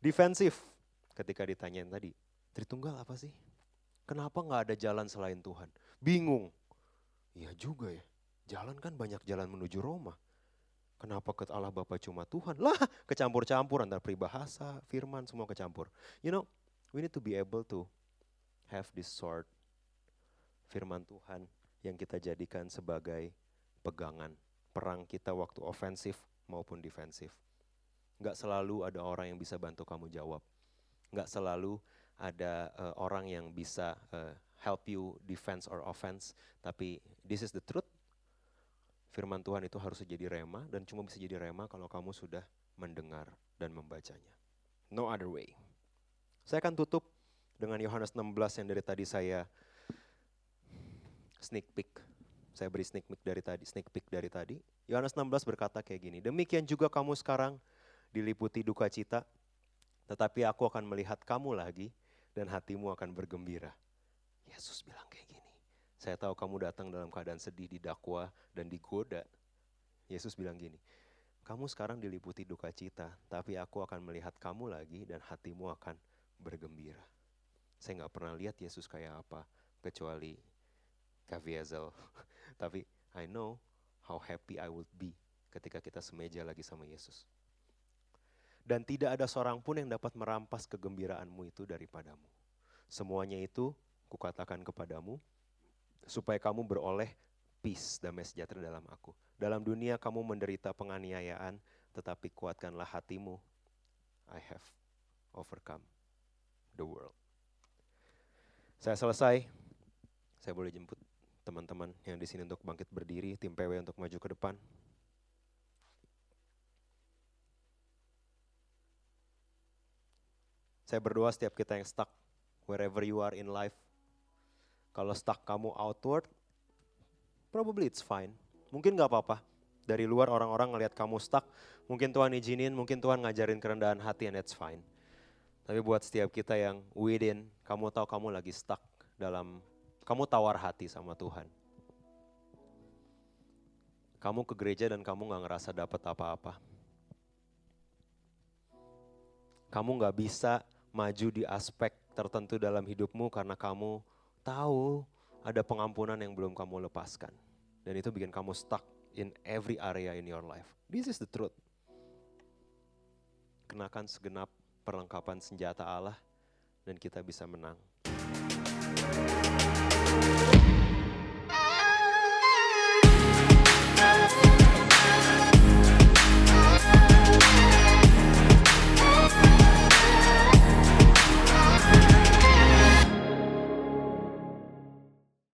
Defensif ketika ditanyain tadi, Tritunggal apa sih? Kenapa nggak ada jalan selain Tuhan? Bingung. Iya juga ya, jalan kan banyak jalan menuju Roma. Kenapa ke Allah Bapa cuma Tuhan? Lah, kecampur-campur antara peribahasa, firman, semua kecampur. You know, we need to be able to have this sword, firman Tuhan yang kita jadikan sebagai pegangan perang kita waktu ofensif maupun defensif. Enggak selalu ada orang yang bisa bantu kamu jawab. Enggak selalu ada uh, orang yang bisa uh, help you defense or offense. Tapi this is the truth firman Tuhan itu harus jadi rema dan cuma bisa jadi rema kalau kamu sudah mendengar dan membacanya. No other way. Saya akan tutup dengan Yohanes 16 yang dari tadi saya sneak peek. Saya beri sneak peek dari tadi, sneak peek dari tadi. Yohanes 16 berkata kayak gini, demikian juga kamu sekarang diliputi duka cita, tetapi aku akan melihat kamu lagi dan hatimu akan bergembira. Yesus bilang kayak. Saya tahu kamu datang dalam keadaan sedih, didakwa, dan digoda. Yesus bilang gini, kamu sekarang diliputi duka cita, tapi aku akan melihat kamu lagi dan hatimu akan bergembira. Saya nggak pernah lihat Yesus kayak apa, kecuali Kaviezel. tapi I know how happy I would be ketika kita semeja lagi sama Yesus. Dan tidak ada seorang pun yang dapat merampas kegembiraanmu itu daripadamu. Semuanya itu kukatakan kepadamu, supaya kamu beroleh peace, damai sejahtera dalam aku. Dalam dunia kamu menderita penganiayaan, tetapi kuatkanlah hatimu. I have overcome the world. Saya selesai. Saya boleh jemput teman-teman yang di sini untuk bangkit berdiri, tim PW untuk maju ke depan. Saya berdoa setiap kita yang stuck, wherever you are in life, kalau stuck kamu outward, probably it's fine. Mungkin gak apa-apa. Dari luar orang-orang ngelihat kamu stuck, mungkin Tuhan izinin, mungkin Tuhan ngajarin kerendahan hati and it's fine. Tapi buat setiap kita yang within, kamu tahu kamu lagi stuck dalam, kamu tawar hati sama Tuhan. Kamu ke gereja dan kamu gak ngerasa dapat apa-apa. Kamu gak bisa maju di aspek tertentu dalam hidupmu karena kamu tahu ada pengampunan yang belum kamu lepaskan. Dan itu bikin kamu stuck in every area in your life. This is the truth. Kenakan segenap perlengkapan senjata Allah dan kita bisa menang.